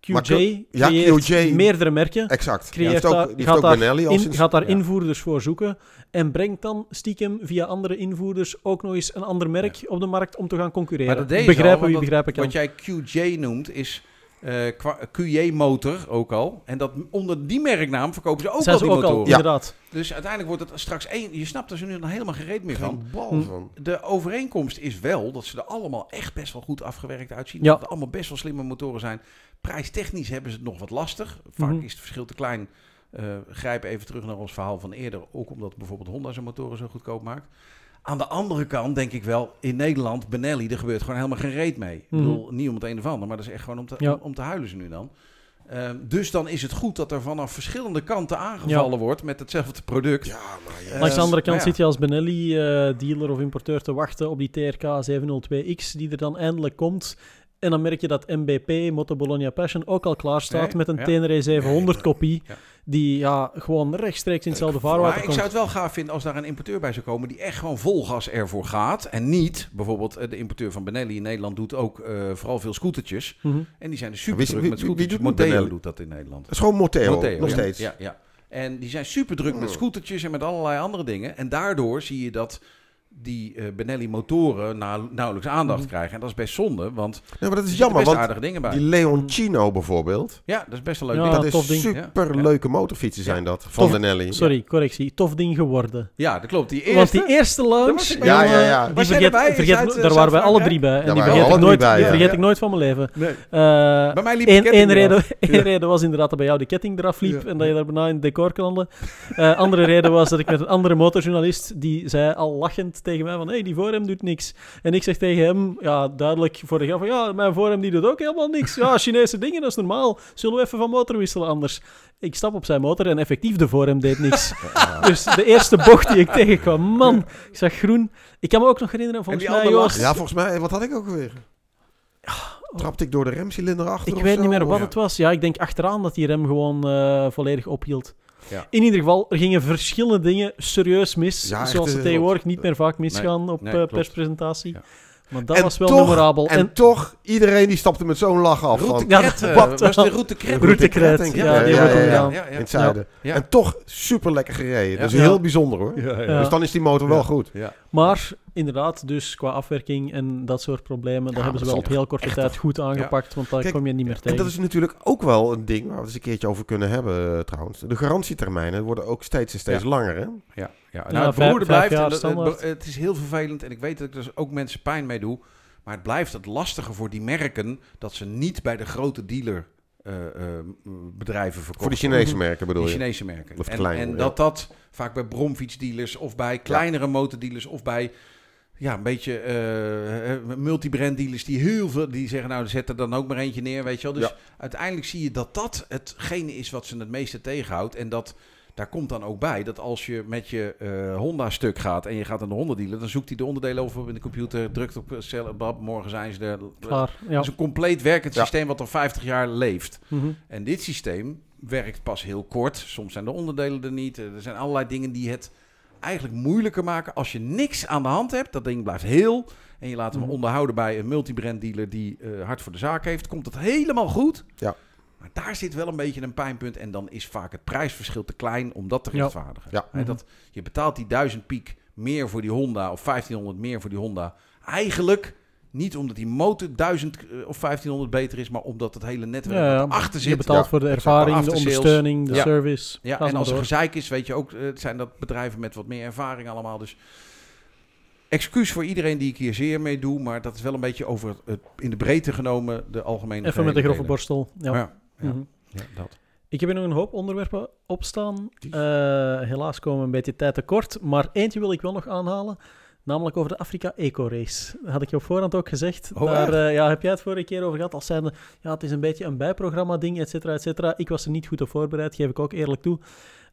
QJ ja, creëert QJ meerdere merken, Exact. Die creëert heeft ook, daar- die heeft gaat ook daar Benelli in, gaat daar ja. invoerders voor zoeken en brengt dan stiekem via andere invoerders ook nog eens een ander merk op de markt om te gaan concurreren. Maar dat Begrijpen al, wie want begrijpen kan. Wat jij QJ noemt is eh, qua- QJ motor ook al. En dat onder die merknaam verkopen ze ook Zijn al ze die ook al, motoren. inderdaad. Dus uiteindelijk wordt het straks één. Je snapt er ze nu dan helemaal gereed meer van. Geen bal Hm. van. De overeenkomst is wel dat ze er allemaal echt best wel goed afgewerkt uitzien. Ja. Dat het allemaal best wel slimme motoren zijn. Prijstechnisch hebben ze het nog wat lastig. Vaak Mhm. is het verschil te klein. Eh grijp even terug naar ons verhaal van eerder. Ook omdat bijvoorbeeld Honda zijn motoren zo goedkoop maakt. Aan de andere kant denk ik wel, in Nederland, Benelli, er gebeurt gewoon helemaal geen reet mee. Ik Mhm. bedoel, niet om het een of ander, maar dat is echt gewoon om te, Ja. om, om te huilen ze nu dan. Ehm, dus dan is het goed dat er vanaf verschillende kanten aangevallen wordt met hetzelfde product. Ja, maar ja. Eh, Langs de andere kant ja. zit je als Benelli-dealer of importeur te wachten op die TRK 702X, die er dan eindelijk komt. En dan merk je dat MBP, Moto Bologna Passion, ook al klaar staat Nee, met een ja. Tenere 700 kopie. Ja. Die ja, gewoon rechtstreeks in hetzelfde vaarwater Maar ik komt. zou het wel gaaf vinden als daar een importeur bij zou komen die echt gewoon vol gas ervoor gaat. En niet, bijvoorbeeld eh, de importeur van Benelli in Nederland doet ook eh, vooral veel scootertjes. Mhm. En die zijn er super Wie- druk wie- met wie- wie scootertjes. doet Benelli? dat in Nederland. Dat is gewoon Moteo, Moteo, nog ja. steeds. Ja, ja. En die zijn super druk met Oh. scootertjes en met allerlei andere dingen. En daardoor zie je dat die eh, Benelli motoren nou, nauwelijks aandacht Mhm. krijgen. En dat is best zonde, want Ja, maar dat is jammer, best want aardige dingen bij. die Leoncino bijvoorbeeld, Ja, dat is best een leuk Ja, ding. dat is super Ja. leuke motorfietsen Ja. zijn dat, van Tof. Benelli. Sorry, correctie. Tof ding geworden. Ja, dat klopt. Die eerste... Want die eerste launch, was- Ja, ja, ja. die vergeet, uit, eh, daar waren wij alle drie bij. En Ja, die vergeet, ik nooit, bij, die vergeet Ja. ik nooit van mijn leven. Nee. Eh, Bij mij liep de Eén reden, reden was inderdaad dat bij jou de ketting eraf liep en dat je daar bijna in het decor. Eh andere reden was dat ik met een andere motorjournalist, die zei al lachend tegen mij van, hé, hey, die voor hem doet niks. En ik zeg tegen hem, ja, duidelijk voor de grap van, ja, mijn voor hem die doet ook helemaal niks. Ja, Chinese dingen, dat is normaal. Zullen we even van motor wisselen anders? Ik stap op zijn motor en effectief de voor hem deed niks. Dus de eerste bocht die ik tegenkwam, man, ik zag groen. Ik kan me ook nog herinneren, volgens mij, Joost, Ja, volgens mij, wat had ik ook alweer? Trapte ik door de remcilinder achter Ik of weet zo? niet meer wat Ja. het was. Ja, ik denk achteraan dat die rem gewoon eh, volledig ophield. Ja. In ieder geval, er gingen verschillende dingen serieus mis. Ja, echt, zoals ze eh, tegenwoordig niet meer vaak misgaan op nee, eh, perspresentatie. Ja. Maar dat En was wel toch- memorabel. En, toch, iedereen die stapte met zo'n lach af. Route Van, Ja, Kret, eh, wat was de Route Kret. Route Kret, denk ik. ja, die ja, wordt ja, hem ja, gedaan. ja, ja. in het zuiden. Ja. En toch super lekker gereden. Ja. Dus Ja. heel bijzonder hoor. Ja, ja. Ja. Dus dan is die motor wel Ja. goed. Ja. Maar inderdaad, dus qua afwerking en dat soort problemen, dat Ja, hebben ze wel op heel korte tijd goed aangepakt, want daar Kijk, kom je niet meer En tegen. dat is natuurlijk ook wel een ding waar we het eens een keertje over kunnen hebben eh, trouwens. De garantietermijnen worden ook steeds en steeds Ja. langer. Hè? Ja, ja. Ja, Nou, het vijf- beroerde vijf blijft. en het, het is heel vervelend. En ik weet dat ik er ook mensen pijn mee doe. Maar het blijft het lastige voor die merken dat ze niet bij de grote dealer eh, eh, bedrijven verkopen. Voor de Chinese merken bedoel je? Chinese merken. Of en en ja. dat dat vaak bij bromfietsdealers of bij kleinere motordealers of bij ja, een beetje eh, eh, multibrand dealers die heel veel die zeggen nou zet er dan ook maar eentje neer, weet je wel. Dus Ja. uiteindelijk zie je dat dat hetgene is wat ze het meeste tegenhoudt en dat daar komt dan ook bij dat als je met je eh, Honda stuk gaat en je gaat naar de Honda dealer, dan zoekt hij de onderdelen over in de computer, drukt op cel, bab, morgen zijn ze er. Klaar, ja. Het is een compleet werkend Ja. systeem wat al 50 jaar leeft. Mhm. En dit systeem werkt pas heel kort. Soms zijn de onderdelen er niet. Er zijn allerlei dingen die het eigenlijk moeilijker maken. Als je niks aan de hand hebt, dat ding blijft heel. En je laat hem Mhm. onderhouden bij een multibrand dealer die eh, hard voor de zaak heeft. Komt het helemaal goed. Ja. Maar daar zit wel een beetje een pijnpunt. En dan is vaak het prijsverschil te klein om dat te rechtvaardigen. Ja. Mhm. dat, je betaalt die 1000 piek meer voor die Honda of 1500 meer voor die Honda. Eigenlijk niet omdat die motor 1000 eh, of 1500 beter is, maar omdat het hele netwerk Ja, achter zit. Je betaalt Ja, voor de ervaring, de ondersteuning, de Ja. service. Ja, en als er gezeik is, weet je ook, eh, het zijn dat bedrijven met wat meer ervaring allemaal. Dus excuus voor iedereen die ik hier zeer mee doe, maar dat is wel een beetje over het, het- in de breedte genomen de algemene Even met de grove borstel. Ja. delen. Ja, ja, Mhm. ja, dat. Ik heb hier nog een hoop onderwerpen opstaan. Eh helaas komen we een beetje tijd tekort. Maar eentje wil ik wel nog aanhalen. Namelijk over de Afrika Eco Race. Dat had ik je op voorhand ook gezegd. Oh, Daar eh, ja, heb jij het vorige keer over gehad. Als zijnde, ja, het is een beetje een bijprogramma-ding, et cetera, et cetera. Ik was er niet goed op voorbereid, geef ik ook eerlijk toe.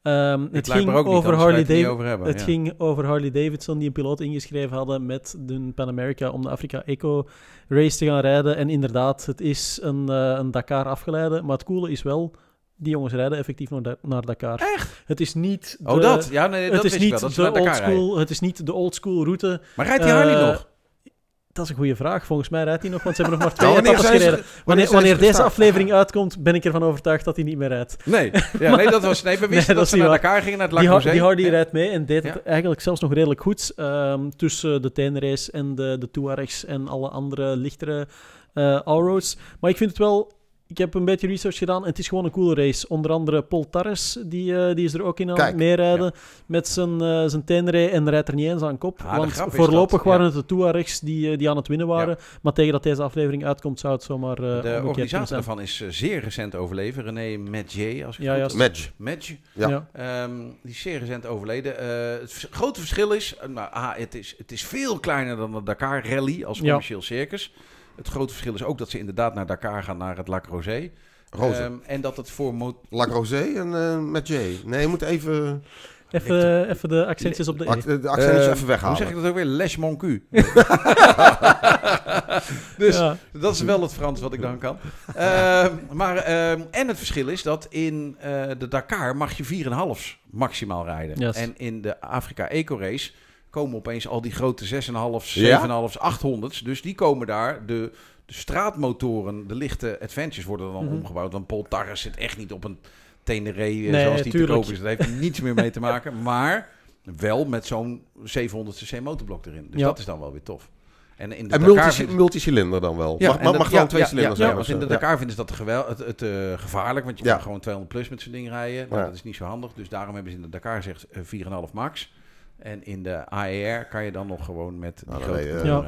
Ehm, Het ging niet, over Harley het niet Davidson. over hebben. Het ja. ging over Harley Davidson, die een piloot ingeschreven hadden met de Pan America om de Afrika Eco Race te gaan rijden. En inderdaad, het is een, eh, een Dakar afgeleide. Maar het coole is wel, die jongens rijden effectief naar, Da- naar Dakar. Echt? Het is niet de, Oh, dat? Ja, nee, dat het is niet wel. Dat de old school, het is niet de old school route. Maar rijdt die Harley Eh, nog? Dat is een goede vraag. Volgens mij rijdt hij nog, want ze hebben nog maar twee etappes gereden. Wanneer, wanneer deze aflevering uitkomt, ben ik ervan overtuigd dat hij niet meer rijdt. Nee, ja, nee, dat was, nee we wisten Nee, dat ze naar waar. Dakar gingen, naar het Lac die Hardy Ja. rijdt mee en deed Ja. het eigenlijk zelfs nog redelijk goed. ehm, tussen de Tenerace en de, de Tuaregs en alle andere lichtere eh allroads. Maar ik vind het wel... Ik heb een beetje research gedaan en het is gewoon een coole race. Onder andere Paul Tarres, die, eh, die is er ook in aan Kijk. het meerijden met zijn, eh zijn Tenere en rijdt er niet eens aan kop. Ah, want voorlopig dat, ja. waren het de Tuaregs die, eh, die aan het winnen waren. Maar tegen dat deze aflevering uitkomt, zou het zomaar eh De organisator zijn. daarvan is zeer recent overleden. René Medjay, als ik Ja, het. Ja. Ja. Ehm, die is zeer recent overleden. Eh, het grote verschil is, nou, ah, het is, het is veel kleiner dan de Dakar Rally als Ja. commercieel circus. Het grote verschil is ook dat ze inderdaad naar Dakar gaan, naar het Lac Rosé. Ehm, en dat het voor mo- Lac Rosé en eh met J. Nee, je moet even... Even, even de accentjes op de Ac- E. De accentjes Eh, even weghalen. Hoe zeg ik dat ook weer? Les mon cul. dus Ja. dat is wel het Frans wat ik dan kan. Ehm, maar, ehm, en het verschil is dat in eh, de Dakar mag je 4,5 maximaal rijden. Yes. En in de Afrika Eco Race komen opeens al die grote 6,5, 7,5, Ja? 800's. Dus die komen daar. De, de straatmotoren, de lichte Adventures worden dan Mhm. omgebouwd. Want Paul Tarres zit echt niet op een Teneré eh, Nee, zoals die te tuurlijk. koop is. Dat heeft er niets meer mee te maken. Maar wel met zo'n 700 cc motorblok erin. Dus Ja. dat is dan wel weer tof. En in de En Dakar multi, multicilinder dan wel. ja, mag mag, dat- mag dan ja, twee ja, cilinders ja, zijn want of in de. Ja. Dakar vinden ze dat gewel, het, het, eh, gevaarlijk, want je Ja. kan gewoon 200 plus met zo'n ding rijden. Nou, Ja. Dat is niet zo handig, dus daarom hebben ze in de Dakar gezegd eh, 4,5 max. En in de AER kan je dan nog gewoon met die Nou, grote ja.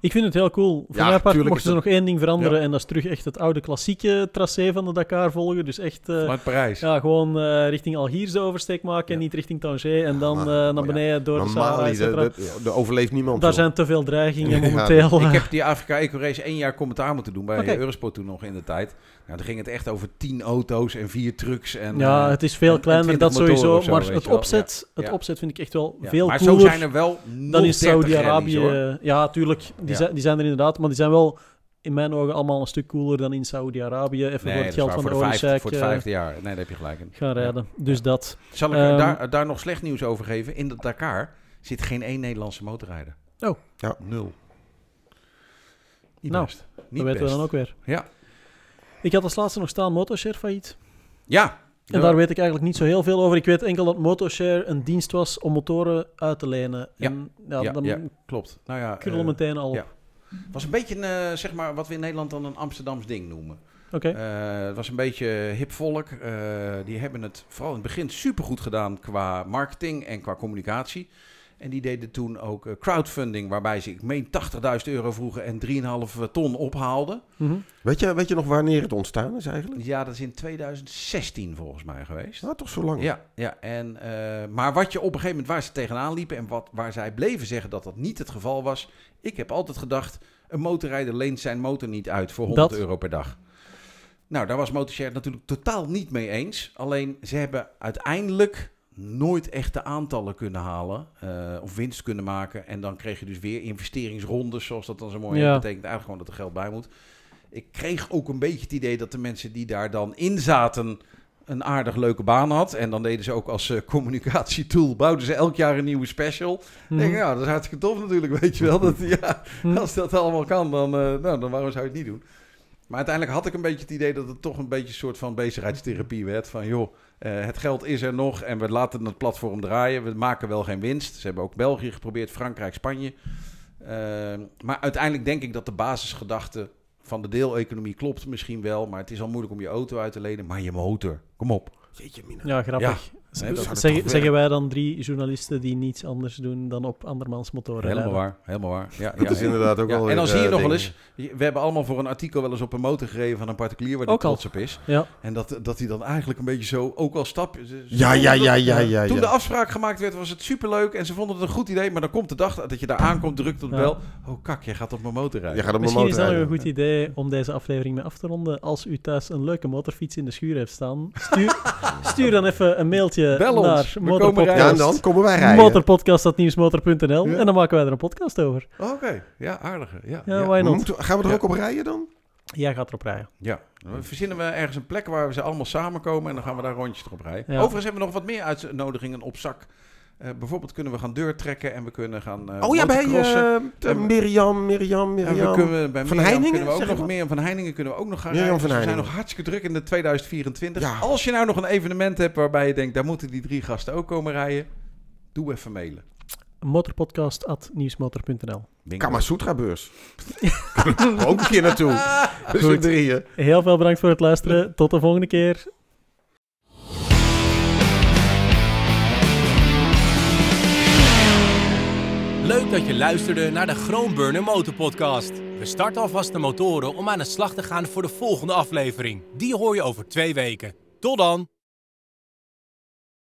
Ik vind het heel cool. Voor Ja, mijn part tuurlijk mochten ze nog één ding veranderen Ja. en dat is terug echt het oude klassieke tracé van de Dakar volgen. Dus echt eh, Vanuit Parijs. ja, gewoon eh, richting Algiers de oversteek maken en niet richting Tanger en dan Maar- eh, naar maar ja, beneden door de Maar Sahara, de, de, de overleeft niemand. Daar zijn te veel dreigingen Ja, momenteel. Ik heb die Afrika Eco Race één jaar commentaar moeten doen bij. Eurosport toen nog in de tijd. Nou, dan ging het echt over 10 auto's en vier trucks. En, ja, het is veel en- kleiner, 20 dat sowieso. maar het opzet, het opzet vind ik echt wel ja. veel maar cooler zo zijn er wel nog dan in 30 rallies, hoor. Saudi-Arabië. Ja, tuurlijk. Die, Ja. Zijn, die zijn er inderdaad, maar die zijn wel in mijn ogen allemaal een stuk cooler dan in Saudi-Arabië. Even Nee, voor dat het is geld van voor de de vijfde, oliesjeik voor het eh, vijfde jaar. Nee, daar heb je gelijk in. gaan rijden. Dus dat. Zal ik er Ehm, daar, daar nog slecht nieuws over geven? In de Dakar zit geen één Nederlandse motorrijder. Oh. Ja. Nul. Niet Nou, best. Niet dat weten we dan ook weer. Ja. Ik had als laatste nog staan Motoshare failliet. Ja. En daar weet ik eigenlijk niet zo heel veel over. Ik weet enkel dat Motoshare een dienst was om motoren uit te lenen. Ja. En ja, Ja, dan ja, klopt. Nou ja, eh, meteen al op. ja. was een beetje een, eh, zeg maar, wat we in Nederland dan een Amsterdams ding noemen. Oké. Eh, het was een beetje hip volk. Die hebben het vooral in het begin supergoed gedaan qua marketing en qua communicatie. En die deden toen ook eh, crowdfunding, waarbij ze, ik meen, 80.000 euro vroegen en 3,5 ton ophaalden. Mhm. Weet, je, weet je nog wanneer het ontstaan is eigenlijk? Ja, dat is in 2016 volgens mij geweest. Nou, toch zo lang. Ja, ja en, eh, maar wat je op een gegeven moment waar ze tegenaan liepen en wat, waar zij bleven zeggen dat dat niet het geval was. Ik heb altijd gedacht, een motorrijder leent zijn motor niet uit voor 100 Dat- euro per dag. Nou, daar was Motorshare natuurlijk totaal niet mee eens. Alleen ze hebben uiteindelijk nooit echt de aantallen kunnen halen eh, of winst kunnen maken. En dan kreeg je dus weer investeringsrondes, zoals dat dan zo mooi Ja. betekent eigenlijk gewoon dat er geld bij moet. Ik kreeg ook een beetje het idee dat de mensen die daar dan in zaten een aardig leuke baan had. En dan deden ze ook als eh, communicatietool, bouwden ze elk jaar een nieuwe special. Mhm. Denk, ik, ja, dat is hartstikke tof natuurlijk, weet je wel. Dat, ja, Mhm. als dat allemaal kan, dan, eh, nou, dan waarom zou je het niet doen? Maar uiteindelijk had ik een beetje het idee dat het toch een beetje een soort van bezigheidstherapie werd. Van joh, eh, het geld is er nog en we laten het platform draaien. We maken wel geen winst. Ze hebben ook België geprobeerd, Frankrijk, Spanje. Eh, maar uiteindelijk denk ik dat de basisgedachte van de deeleconomie klopt misschien wel. Maar het is al moeilijk om je auto uit te lenen. Maar je motor, kom op. Jeetje, mina. Ja, grappig. Nee, dat Zeg- zeggen wij dan drie journalisten die niets anders doen dan op andermans motoren Helemaal rijden? waar, helemaal waar. Ja, Dat ja, is inderdaad ook Ja, wel en dan zie je eh, nog wel eens, we hebben allemaal voor een artikel wel eens op een motor gereden van een particulier waar Ook al. trots op is. Ja. En dat, dat hij dan eigenlijk een beetje zo, ook al stap. Ja, ja, ja, ja, ja. Toen ja. de afspraak gemaakt werd, was het superleuk en ze vonden het een goed idee. Maar dan komt de dag dat je daar aankomt, drukt op de Ja. bel. Oh kak, jij gaat op mijn motor rijden. Je gaat op mijn Misschien is motor dat nog een goed idee om deze aflevering mee af te ronden. Als u thuis een leuke motorfiets in de schuur heeft staan, stuur, stuur dan even een mailtje Bel ons. naar We rijden. Ja, en motorpodcast. dan komen wij rijden. Motorpodcast.nieuwsmotor.nl Ja. en dan maken wij er een podcast over. Oh, Oké, ja, aardige. Ja, Ja? Moeten we- gaan we er ook op rijden dan? Jij gaat erop rijden. Ja, dan verzinnen we ergens een plek waar we ze allemaal samenkomen en dan gaan we daar rondjes erop rijden. Overigens hebben we nog wat meer uitnodigingen op zak. Eh, bijvoorbeeld kunnen we gaan deurtrekken en we kunnen gaan eh oh ja, bij eh, de Mirjam, Mirjam, we Mirjam. kunnen, bij Van Mirjam Heiningen, kunnen we ook nog meer van Heiningen kunnen we ook nog gaan Mirjam rijden. van Dus we zijn nog hartstikke druk in de 2024. Ja. Als je nou nog een evenement hebt waarbij je denkt, daar moeten die drie gasten ook komen rijden, doe even mailen. Motorpodcast.nieuwsmotor.nl Bingo. Kamasutra beurs. ook een keer naartoe. Dus Goed. Heel veel bedankt voor het luisteren. Tot de volgende keer. Leuk dat je luisterde naar de Groenburner Motorpodcast. We starten alvast de motoren om aan de slag te gaan voor de volgende aflevering. Die hoor je over twee weken. Tot dan!